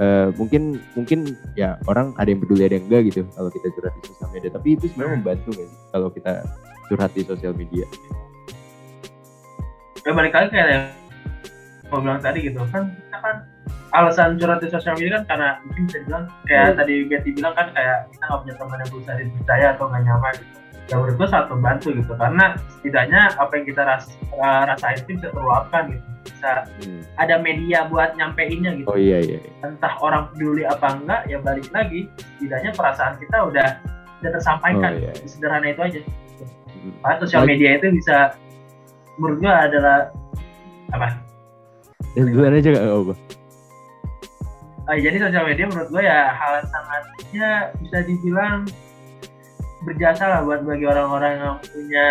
eh, mungkin mungkin ya orang ada yang peduli ada yang enggak gitu kalau kita curhat di sosial media. Tapi itu sebenarnya membantu nggak sih kalau kita curhat di sosial media? Ya balik lagi kayak yang gue bilang tadi gitu kan kita kan alasan curhat di sosial media kan karena mungkin bisa bilang kayak Hmm. tadi Betty bilang kan kayak kita nggak punya teman yang berusaha dipercaya atau nggak nyaman gitu. ya menurut gue sangat membantu gitu karena setidaknya apa yang kita ras uh, rasain itu bisa terluapkan gitu bisa Hmm. ada media buat nyampeinnya gitu oh iya iya iya. entah orang peduli apa enggak ya balik lagi setidaknya perasaan kita udah udah tersampaikan Oh, iya. sederhana itu aja Hmm. karena sosial media itu bisa menurut gue adalah apa ya duluan aja gak apa Ah, jadi sosial media menurut gue ya hal yang sangat ya bisa dibilang berjasa lah buat bagi orang-orang yang punya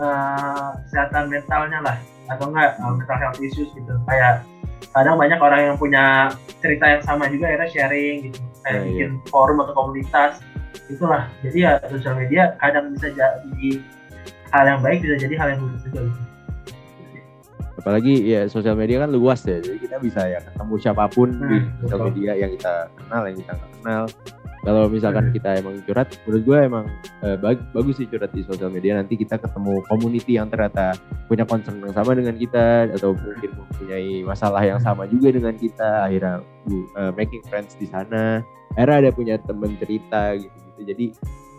eh, kesehatan mentalnya lah. Atau enggak eh, mental health issues gitu. Kayak kadang banyak orang yang punya cerita yang sama juga akhirnya sharing gitu. Kayak Nah, iya. bikin forum atau komunitas itulah. Jadi ya sosial media kadang bisa jadi hal yang baik bisa jadi hal yang buruk juga gitu. Apalagi ya sosial media kan luas ya jadi kita bisa ya ketemu siapa pun di Hmm, sosial betul. media yang kita kenal yang kita nggak kenal. Kalau misalkan Hmm. kita emang curhat menurut gue emang eh, bag- bagus sih curhat di sosial media. Nanti kita ketemu community yang ternyata punya concern yang sama dengan kita atau mungkin mempunyai masalah yang sama juga dengan kita. Akhirnya uh, making friends di sana. Akhirnya ada punya temen cerita gitu gitu jadi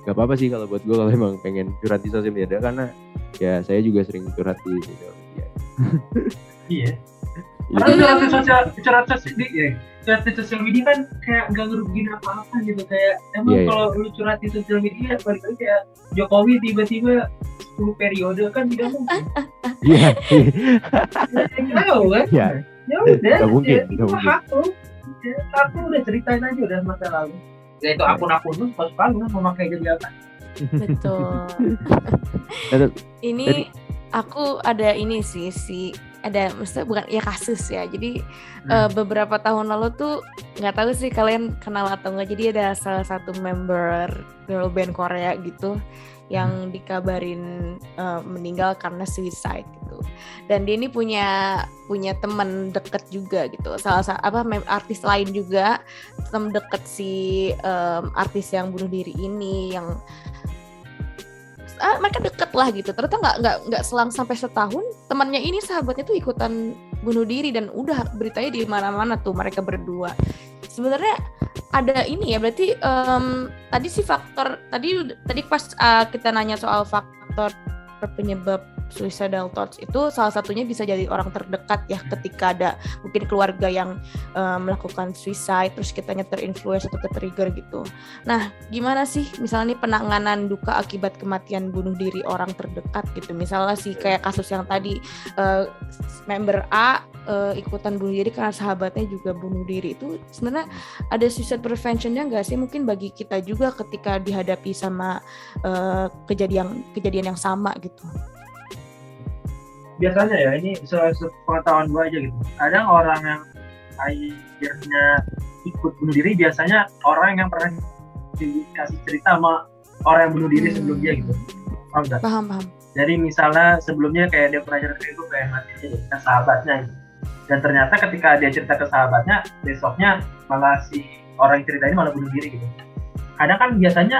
nggak apa-apa sih kalau buat gue kalau emang pengen curhat di sosial media karena ya saya juga sering curhat di sosial media iya Jadi, Karena curhat di sosial, curhat sosial media, curhat di sosial media kan kayak nggak ngerugiin apa-apa gitu kayak emang Iya, iya. kalau lu curhat di sosial media balik lagi kayak Jokowi tiba-tiba 10 periode kan tidak mungkin. Iya, Ya, tahu kan? Iya. Ya udah, mungkin, ya, itu mungkin. hak lu. Ya, udah ceritain aja udah masa lalu. Ya itu akun-akun lu suka lu mau pakai jadi apa? Betul. Ini aku ada ini sih si ada maksudnya bukan ya kasus ya. Jadi Hmm. eh, beberapa tahun lalu tuh nggak tahu sih kalian kenal atau enggak. Jadi ada salah satu member girl band Korea gitu yang dikabarin eh, meninggal karena suicide gitu. Dan dia ini punya punya teman deket juga gitu. Salah satu apa mem- artis lain juga teman deket si em, artis yang bunuh diri ini yang ah, mereka deket lah gitu. Ternyata nggak nggak nggak selang sampai setahun temannya ini sahabatnya tuh ikutan bunuh diri dan udah beritanya di mana-mana tuh mereka berdua. Sebenarnya ada ini ya berarti em, tadi sih faktor tadi tadi pas ah, kita nanya soal faktor penyebab suicidal thoughts itu salah satunya bisa jadi orang terdekat ya ketika ada mungkin keluarga yang eh, melakukan suicide terus kitanya terinfluence atau tertrigger gitu. Nah, gimana sih misalnya nih penanganan duka akibat kematian bunuh diri orang terdekat gitu. Misalnya sih kayak kasus yang tadi eh, member A eh, ikutan bunuh diri karena sahabatnya juga bunuh diri. Itu sebenarnya ada suicide preventionnya nggak sih? Mungkin bagi kita juga ketika dihadapi sama eh, kejadian kejadian yang sama gitu. Biasanya ya ini se- sepengetahuan gue aja gitu kadang orang yang akhirnya ikut bunuh diri biasanya orang yang pernah dikasih cerita sama orang yang bunuh diri Hmm. sebelum dia gitu paham nggak? Paham paham. jadi misalnya sebelumnya kayak dia pernah cerita itu kayak mati ke sahabatnya gitu. dan ternyata ketika dia cerita ke sahabatnya besoknya malah si orang cerita ini malah bunuh diri gitu kadang kan biasanya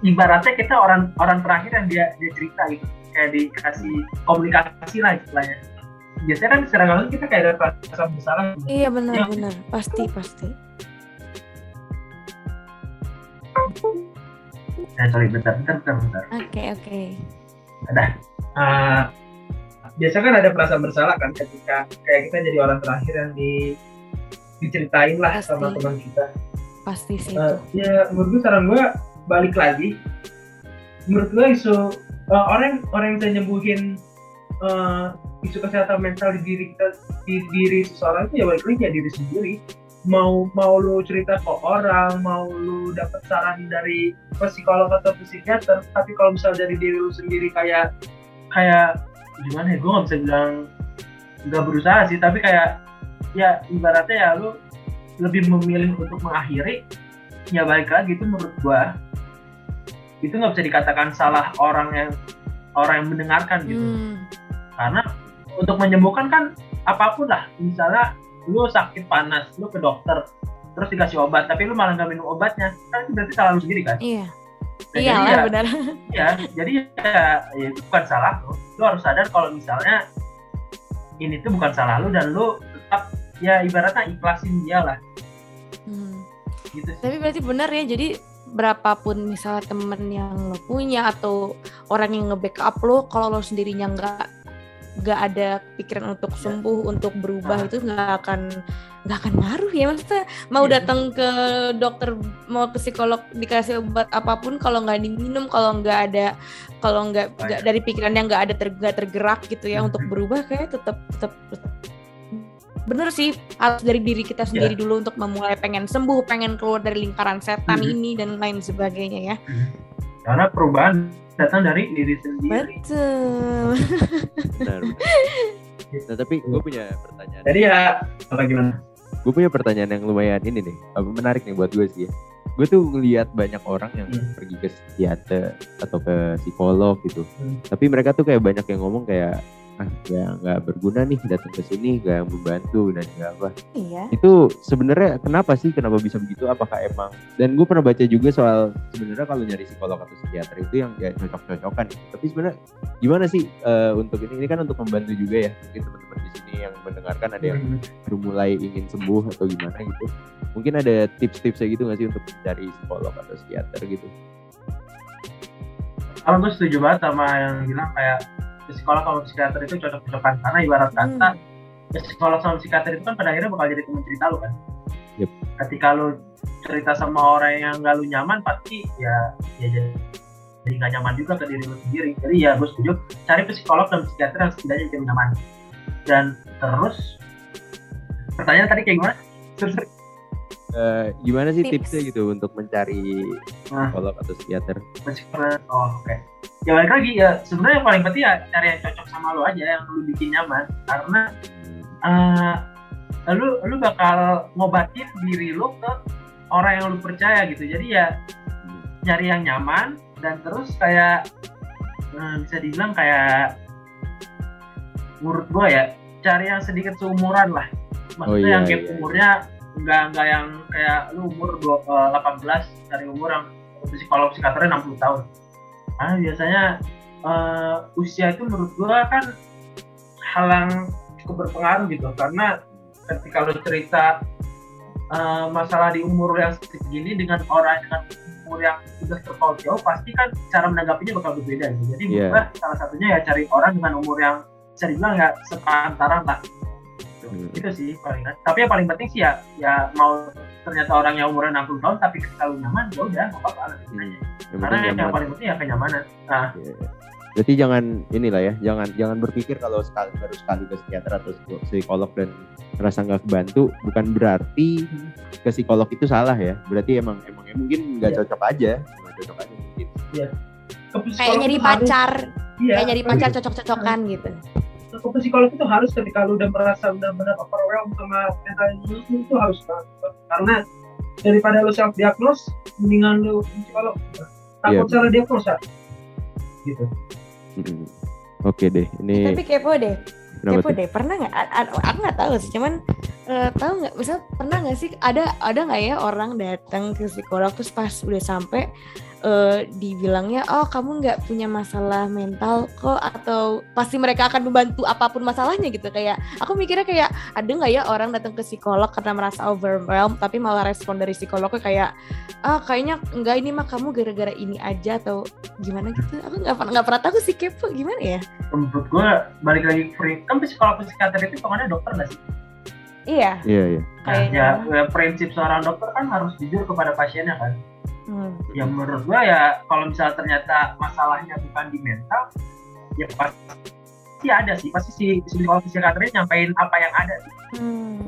ibaratnya kita orang orang terakhir yang dia dia cerita gitu kayak dikasih komunikasi lah istilahnya biasanya kan secara langsung kita kayak ada perasaan bersalah. Iya benar Ya. benar pasti pasti. nah sorry bentar bentar bentar, bentar. Oke oke. Ah, biasa kan ada perasaan bersalah kan ketika kayak kita jadi orang terakhir yang di diceritain lah Pasti. sama teman kita Pasti sih Eh, itu. ya menurut gue saran gue balik lagi menurut gue isu eh, orang orang yang bisa nyembuhin eh, isu kesehatan mental di diri kita di diri seseorang itu ya balik lagi ya diri sendiri. Mau mau lu cerita ke orang mau lu dapet saran dari psikolog atau psikiater tapi kalau misalnya dari diri lu sendiri kayak kayak gimana ya gue nggak bisa bilang nggak berusaha sih tapi kayak ya ibaratnya ya lu lebih memilih untuk mengakhiri ya balik lagi itu menurut gua itu nggak bisa dikatakan salah orang yang orang yang mendengarkan gitu Hmm. karena untuk menyembuhkan kan apa pun lah misalnya lu sakit panas lu ke dokter terus dikasih obat tapi lu malah nggak minum obatnya kan itu berarti salah lu sendiri kan Iya. Nah, Iyalah ya, benar. ya jadi ya, ya itu bukan salah lu lu harus sadar kalau misalnya ini tuh bukan salah lu dan lu tetap ya ibaratnya ikhlasin dia lah Hmm. gitu sih Tapi berarti benar ya. Jadi berapapun misalnya temen yang lo punya atau orang yang nge-backup lo, kalau lo sendirinya nggak nggak ada pikiran untuk sembuh, untuk berubah Nah. itu nggak akan nggak akan ngaruh ya maksudnya mau Iya. datang ke dokter mau ke psikolog dikasih obat apa pun kalau nggak diminum kalau nggak ada kalau nggak nggak dari pikiran yang nggak ada ter, tergerak gitu ya Mhm. untuk berubah kayak tetap tetap tetap bener sih harus dari diri kita sendiri dulu untuk memulai pengen sembuh pengen keluar dari lingkaran setan Mhm. ini dan lain sebagainya ya karena perubahan datang dari diri sendiri betul Benar. Nah tapi gue punya pertanyaan. jadi ya apa gimana Gue punya pertanyaan yang lumayan ini nih, apa menarik nih buat gue sih ya. Gue tuh ngeliat banyak orang yang Hmm. pergi ke psikiater atau ke psikolog gitu. Hmm. Tapi mereka tuh kayak banyak yang ngomong kayak ah nggak nggak berguna nih datang ke sini nggak membantu dan nggak apa. Iya. Itu sebenarnya kenapa sih kenapa bisa begitu? Apakah emang dan gue pernah baca juga soal sebenarnya kalau nyari psikolog atau psikiater itu yang ya cocok-cocokan. Tapi sebenarnya gimana sih eh, untuk ini? Ini kan untuk membantu juga ya mungkin teman-teman di sini yang mendengarkan ada yang Hmm. baru mulai ingin sembuh atau gimana gitu. Mungkin ada tips-tipsnya gitu nggak sih untuk mencari psikolog atau psikiater gitu? Kalau gue setuju banget sama yang bilang kayak psikolog sama psikiater itu cocok-cocokan. Karena ibarat kata ya, psikolog sama psikiater itu kan pada akhirnya bakal jadi teman cerita lu kan. Yep. ketika lu cerita sama orang yang gak lu nyaman pasti ya ya jadi jadi gak nyaman juga ke diri lu sendiri. Jadi ya gue setuju cari psikolog dan psikiater yang setidaknya bikin nyaman. Dan terus pertanyaan tadi kayak gimana? *laughs* Eh, gimana sih Tips. tipsnya gitu untuk mencari Nah. psikolog atau psikiater psikolog oh oke ya balik lagi ya sebenarnya yang paling penting ya cari yang cocok sama lu aja yang lu bikin nyaman karena eh lu lu bakal ngobatin diri lu ke orang yang lu percaya gitu jadi ya nyari yang nyaman dan terus kayak eh, bisa dibilang kayak menurut gua ya cari yang sedikit seumuran lah maksudnya Oh, iya, yang gap iya, iya. umurnya nggak nggak yang kayak lu umur dua, eh, 18 dari umur yang psikolog psikiaternya 60 tahun karena biasanya eh, usia itu menurut gua kan hal yang cukup berpengaruh gitu karena ketika lu cerita eh, masalah di umur yang segini dengan orang dengan umur yang sudah terpaut jauh pasti kan cara menanggapinya bakal berbeda gitu. Jadi gua salah satunya ya cari orang dengan umur yang bisa dibilang ya sepantaran lah. Gitu. Hmm. Itu sih paling Tapi yang paling penting sih ya ya mau ternyata orang yang umurnya 60 tahun tapi ketika lu nyaman ya udah nggak apa-apa lanjutin Hmm. yang Karena yang, nyaman. paling penting ya kenyamanan. Nah, Iya, iya. Berarti jangan inilah ya, jangan jangan berpikir kalau sekali baru sekali ke psikiater atau psikolog dan merasa nggak kebantu, bukan berarti ke psikolog itu salah ya. Berarti emang emangnya mungkin nggak Iya. cocok aja, nggak cocok aja mungkin. ke psikolog kayak nyari pacar iya, kayak nyari pacar cocok-cocokan gitu ke psikolog itu harus ketika lu udah merasa benar-benar overwhelmed sama mental illness itu harus banget. Karena daripada lu self diagnose mendingan lu ke psikolog. Takut Iya. salah diagnosa gitu. Mm-mm. Oke deh, ini tapi kepo deh. Kenapa kepo tuh? deh pernah nggak? Aku nggak tahu sih cuman eh, tahu nggak? Misal pernah nggak sih ada ada nggak ya orang datang ke psikolog terus pas udah sampai eh, dibilangnya oh kamu nggak punya masalah mental kok atau pasti mereka akan membantu apa pun masalahnya gitu. Kayak aku mikirnya kayak ada nggak ya orang datang ke psikolog karena merasa overwhelmed tapi malah respon dari psikolognya kayak ah kayaknya enggak ini mah kamu gara-gara ini aja atau gimana gitu. Aku nggak pernah nggak pernah tahu sih kepo gimana ya? Menurut gua balik lagi pri- kan psikolog psikiater itu pokoknya dokter nggak sih? Iya. Iya iya. nah, Kayaknya. ya, ya prinsip seorang dokter kan harus jujur kepada pasiennya kan Hmm. ya menurut gua ya kalau misalnya ternyata masalahnya bukan di mental ya pasti ada sih pasti si si psikolog psikiaternya nyampein apa yang ada Hmm. Hmm,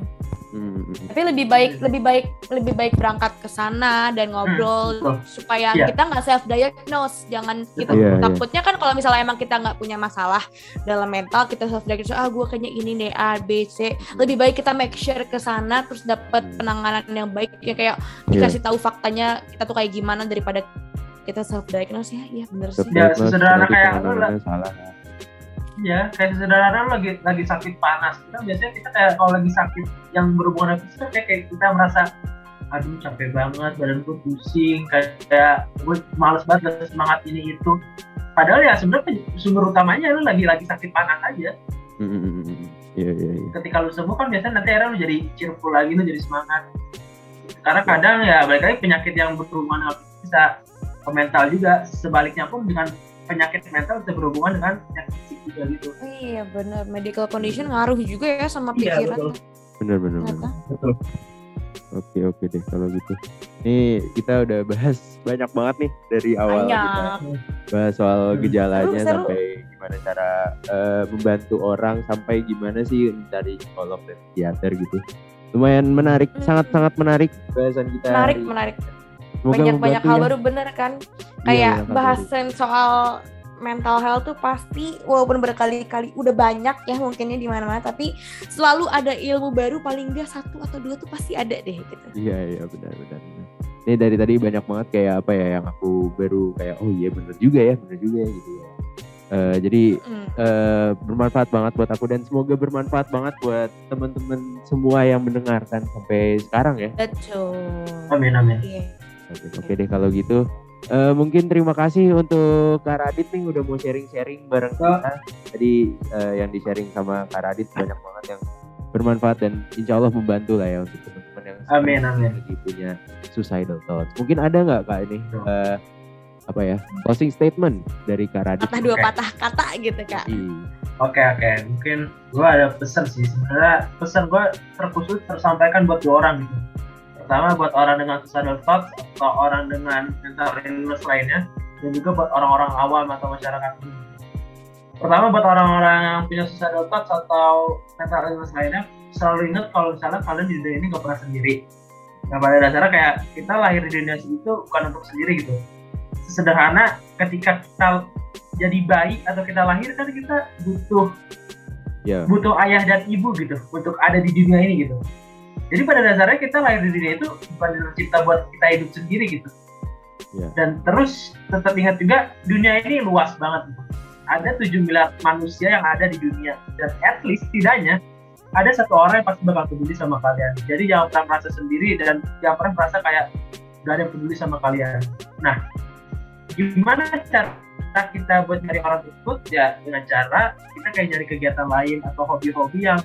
hmm. Tapi lebih baik lebih baik lebih baik berangkat ke sana dan ngobrol betul. supaya Iya. kita nggak self diagnose. Jangan kita Iya, iya. takutnya kan kalau misalnya emang kita nggak punya masalah dalam mental kita self diagnose ah gue kayaknya ini deh A B C. Lebih baik kita make sure ke sana terus dapat Hmm. penanganan yang baik ya kayak Iya. dikasih tahu faktanya kita tuh kayak gimana daripada kita self diagnose ya. Iya bener sih. Ya, berarti kayak lu penanganannya salah. Iya, kayak sederhana lu lagi lagi sakit panas. Kita biasanya kita kayak kalau lagi sakit yang berhubungan dengan fisik kayak, kayak kita merasa aduh capek banget, badan gue pusing, kayak, kayak gue males banget gak ada semangat ini itu. Padahal ya sebenarnya sumber utamanya lu lagi lagi sakit panas aja. Hmm, hmm, hmm, hmm. Iya, iya, iya. Ketika lu sembuh kan biasanya nanti akhirnya lu jadi cheerful lagi, lu jadi semangat. Karena kadang ya balik lagi penyakit yang berhubungan dengan fisik bisa ke mental juga. Sebaliknya pun dengan penyakit mental bisa berhubungan dengan penyakit fisik juga gitu. Oh, iya bener medical condition ngaruh juga ya sama Iya, pikiran. betul. Bener, bener, bener. Ternyata. Betul. Oke oke deh kalau gitu. Nih kita udah bahas banyak banget nih dari awal kita bahas soal Hmm. gejalanya Seru, seru. sampai gimana cara eh, membantu orang sampai gimana sih mencari psikolog dan psikiater gitu. Lumayan menarik, Hmm. sangat sangat menarik bahasan kita. Menarik, hari- menarik. Semoga banyak banyak membantu hal ya. baru bener kan Iya, kayak banyak hal bahasan soal mental health tuh pasti walaupun berkali-kali udah banyak ya mungkinnya di mana-mana tapi selalu ada ilmu baru paling enggak satu atau dua tuh pasti ada deh gitu. Iya iya benar benar. Ini dari tadi banyak banget kayak apa ya yang aku baru kayak oh iya bener juga ya bener juga ya gitu ya. Eh, jadi Mm. eh, bermanfaat banget buat aku dan semoga bermanfaat banget buat teman-teman semua yang mendengarkan sampai sekarang ya. Betul. Amin amin. Iya. Oke, oke deh kalau gitu. Eh, mungkin terima kasih untuk Kak Radit nih udah mau sharing-sharing bareng Oh. kita. Tadi eh, yang di-sharing sama Kak Radit banyak banget yang bermanfaat dan insya Allah membantu lah ya untuk teman-teman yang Amin, amin. lagi punya suicidal thoughts. Mungkin ada nggak Kak ini eh, apa ya closing statement dari Kak Radit? Patah dua Oke. patah kata gitu kak. Ih, Oke oke, mungkin gue ada pesan sih sebenarnya pesan gue terkhusus tersampaikan buat dua orang gitu. Pertama buat orang dengan suicidal thoughts atau orang dengan mental illness lainnya dan juga buat orang-orang awam atau masyarakat umum. Pertama buat orang-orang yang punya suicidal thoughts atau mental illness lainnya selalu ingat kalau misalnya kalian di dunia ini gak pernah sendiri. Nah pada dasarnya kayak kita lahir di dunia itu bukan untuk sendiri gitu. Sesederhana ketika kita jadi bayi atau kita lahir kan kita butuh ya. butuh ayah dan ibu gitu untuk ada di dunia ini gitu. Jadi pada dasarnya kita lahir di dunia itu bukan tercipta buat kita hidup sendiri gitu. Ya. Dan terus tetap ingat juga dunia ini luas banget. Ada 7 miliar manusia yang ada di dunia dan at least setidaknya ada satu orang yang pasti bakal peduli sama kalian. Jadi jangan pernah merasa sendiri dan jangan pernah merasa kayak gak ada yang peduli sama kalian. Nah, gimana cara kita buat nyari orang tersebut ya dengan cara kita kayak nyari kegiatan lain atau hobi-hobi yang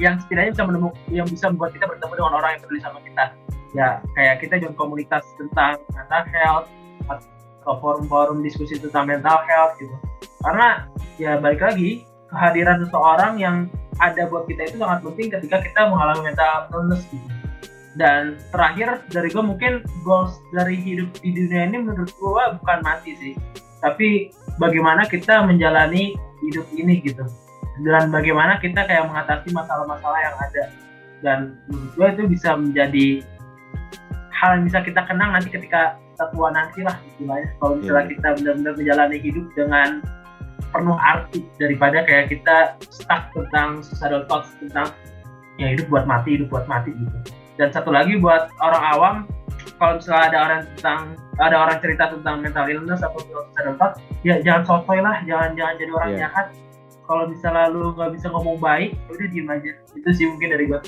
yang setidaknya bisa menemukan yang bisa membuat kita bertemu dengan orang yang peduli sama kita. Ya kayak kita join komunitas tentang mental health atau forum-forum diskusi tentang mental health gitu. Karena ya balik lagi kehadiran seseorang yang ada buat kita itu sangat penting ketika kita mengalami mental illness gitu. Dan terakhir dari gue mungkin goals dari hidup di dunia ini menurut gue bukan mati sih. Tapi bagaimana kita menjalani hidup ini gitu dan bagaimana kita kayak mengatasi masalah-masalah yang ada dan menurut gue itu bisa menjadi hal yang bisa kita kenang nanti ketika kita tua nanti lah istilahnya kalau misalnya Iya. kita benar-benar menjalani hidup dengan penuh arti daripada kayak kita stuck tentang suicidal thoughts tentang ya hidup buat mati hidup buat mati gitu dan satu lagi buat orang awam kalau misalnya ada orang tentang ada orang cerita tentang mental illness atau suicidal thoughts ya jangan sotoy lah jangan jangan jadi orang Iya. jahat kalau misalnya lu nggak bisa ngomong baik ya udah diem aja itu sih mungkin dari gue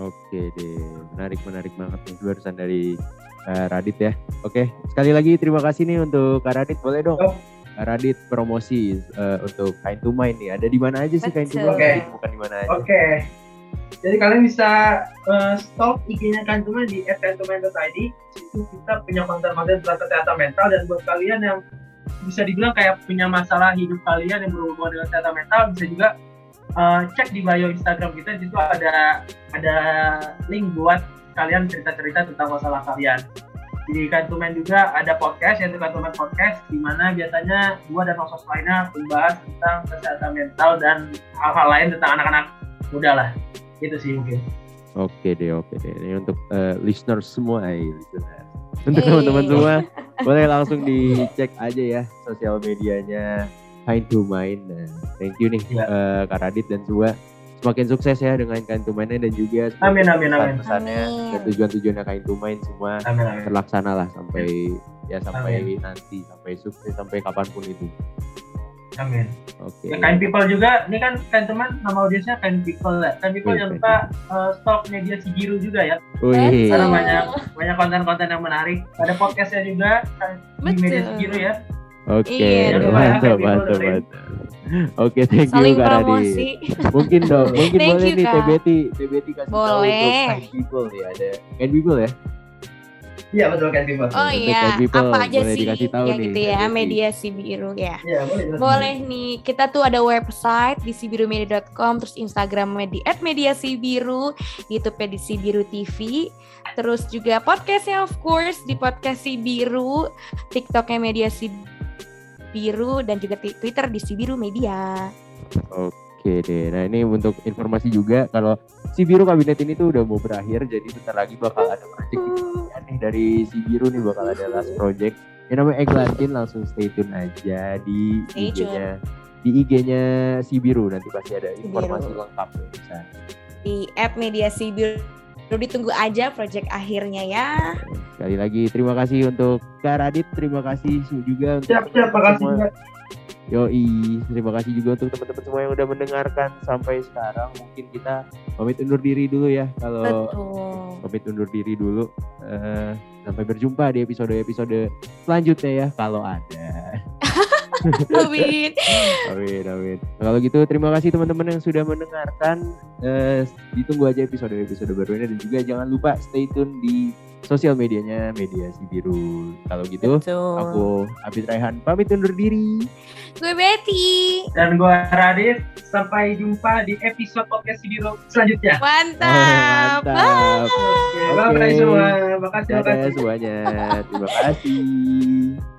Oke deh, menarik menarik banget nih barusan dari eh, Radit ya. Oke, sekali lagi terima kasih nih untuk Kak Radit. Boleh dong, Oh. Kak Radit promosi eh, untuk Kind to Mind nih. Ada di mana aja sih Kind to Betul. Mind? Oke. Bukan di mana aja. Oke. Jadi kalian bisa uh, stalk IG-nya Kantuman di @kantuman.id. Itu kita punya konten-konten tentang kesehatan mental dan buat kalian yang bisa dibilang kayak punya masalah hidup kalian yang berhubungan dengan kesehatan mental bisa juga uh, cek di bio Instagram kita di situ ada ada link buat kalian cerita-cerita tentang masalah kalian. Di Kantumen juga ada podcast yaitu Kantumen Podcast di mana biasanya gua dan host lainnya membahas tentang kesehatan mental dan hal-hal lain tentang anak-anak muda lah. Itu sih mungkin. Oke deh, oke deh. Ini untuk uh, listeners semua, eh, listeners. Untuk Eh. teman-teman semua, *laughs* boleh langsung dicek aja ya sosial medianya Kind to Mind. Nah, thank you nih Iya. eh, Kak Radit dan semua. Semakin sukses ya dengan Kind to Mind-nya dan juga Amin, amin, amin. pesannya Amin. dan tujuan-tujuannya Kind to Mind semua Amin, amin. terlaksana lah sampai ya sampai Amin. nanti sampai sukses sampai kapan pun itu. Amin. Oke. Ya, kind people juga, ini kan kan teman nama audiensnya kind people ya. Kind people Iya, jangan lupa uh, stok media Cibiru juga ya. Wih. Karena banyak banyak konten-konten yang menarik. Ada podcastnya juga kan, di media. Cibiru ya. Oke, Iya, jangan lupa ya, mantap, mantap, mantap. Oke, thank you Saling Kak Radit. promosi. Mungkin dong, mungkin *laughs* Thank boleh you, nih Kak. TBT, TBT kasih tahu Boleh. untuk kind people ya, ada kind people ya. Iya betul kind people. Oh iya, people, apa aja boleh sih dikasih tahu ya nih, gitu ya, media si biru ya. Iya boleh. Boleh nih, kita tuh ada website di sibirumedia.com, terus Instagramnya di @mediasibiru, YouTube di Sibiru TV, terus juga podcastnya of course di podcast Sibiru, TikToknya media Sibiru dan juga Twitter di Sibiru Media. Oke deh, nah ini untuk informasi juga kalau si biru kabinet ini tuh udah mau berakhir, jadi bentar lagi bakal ada project nih dari si biru nih bakal ada last project. Yang namanya Eglantin langsung stay tune aja di. IG-nya di IG-nya si biru nanti pasti ada Si informasi Biru. lengkap bisa. Di @media Sibiru. Ditunggu aja project akhirnya ya. Sekali lagi terima kasih untuk Kak Radit, terima kasih juga untuk Siap, siap, makasih. Yoi, terima kasih juga untuk teman-teman semua yang udah mendengarkan sampai sekarang. Mungkin kita pamit undur diri dulu ya. Kalau Betul. pamit undur diri dulu. Eh, sampai berjumpa di episode-episode selanjutnya ya kalau ada. *laughs* Amin. Amin, amin. Kalau gitu terima kasih teman-teman yang sudah mendengarkan. Eh, ditunggu aja episode-episode barunya dan juga jangan lupa stay tune di sosial medianya Media Si Biru. Kalau gitu Betul. aku Abid Raihan pamit undur diri. Gue Betty. Dan gua Radit. Sampai jumpa di episode podcast Cibiru selanjutnya. Mantap. Mantap. Oke, Oke. bye semua. Makasih, Dadah makasih. semuanya. Terima kasih.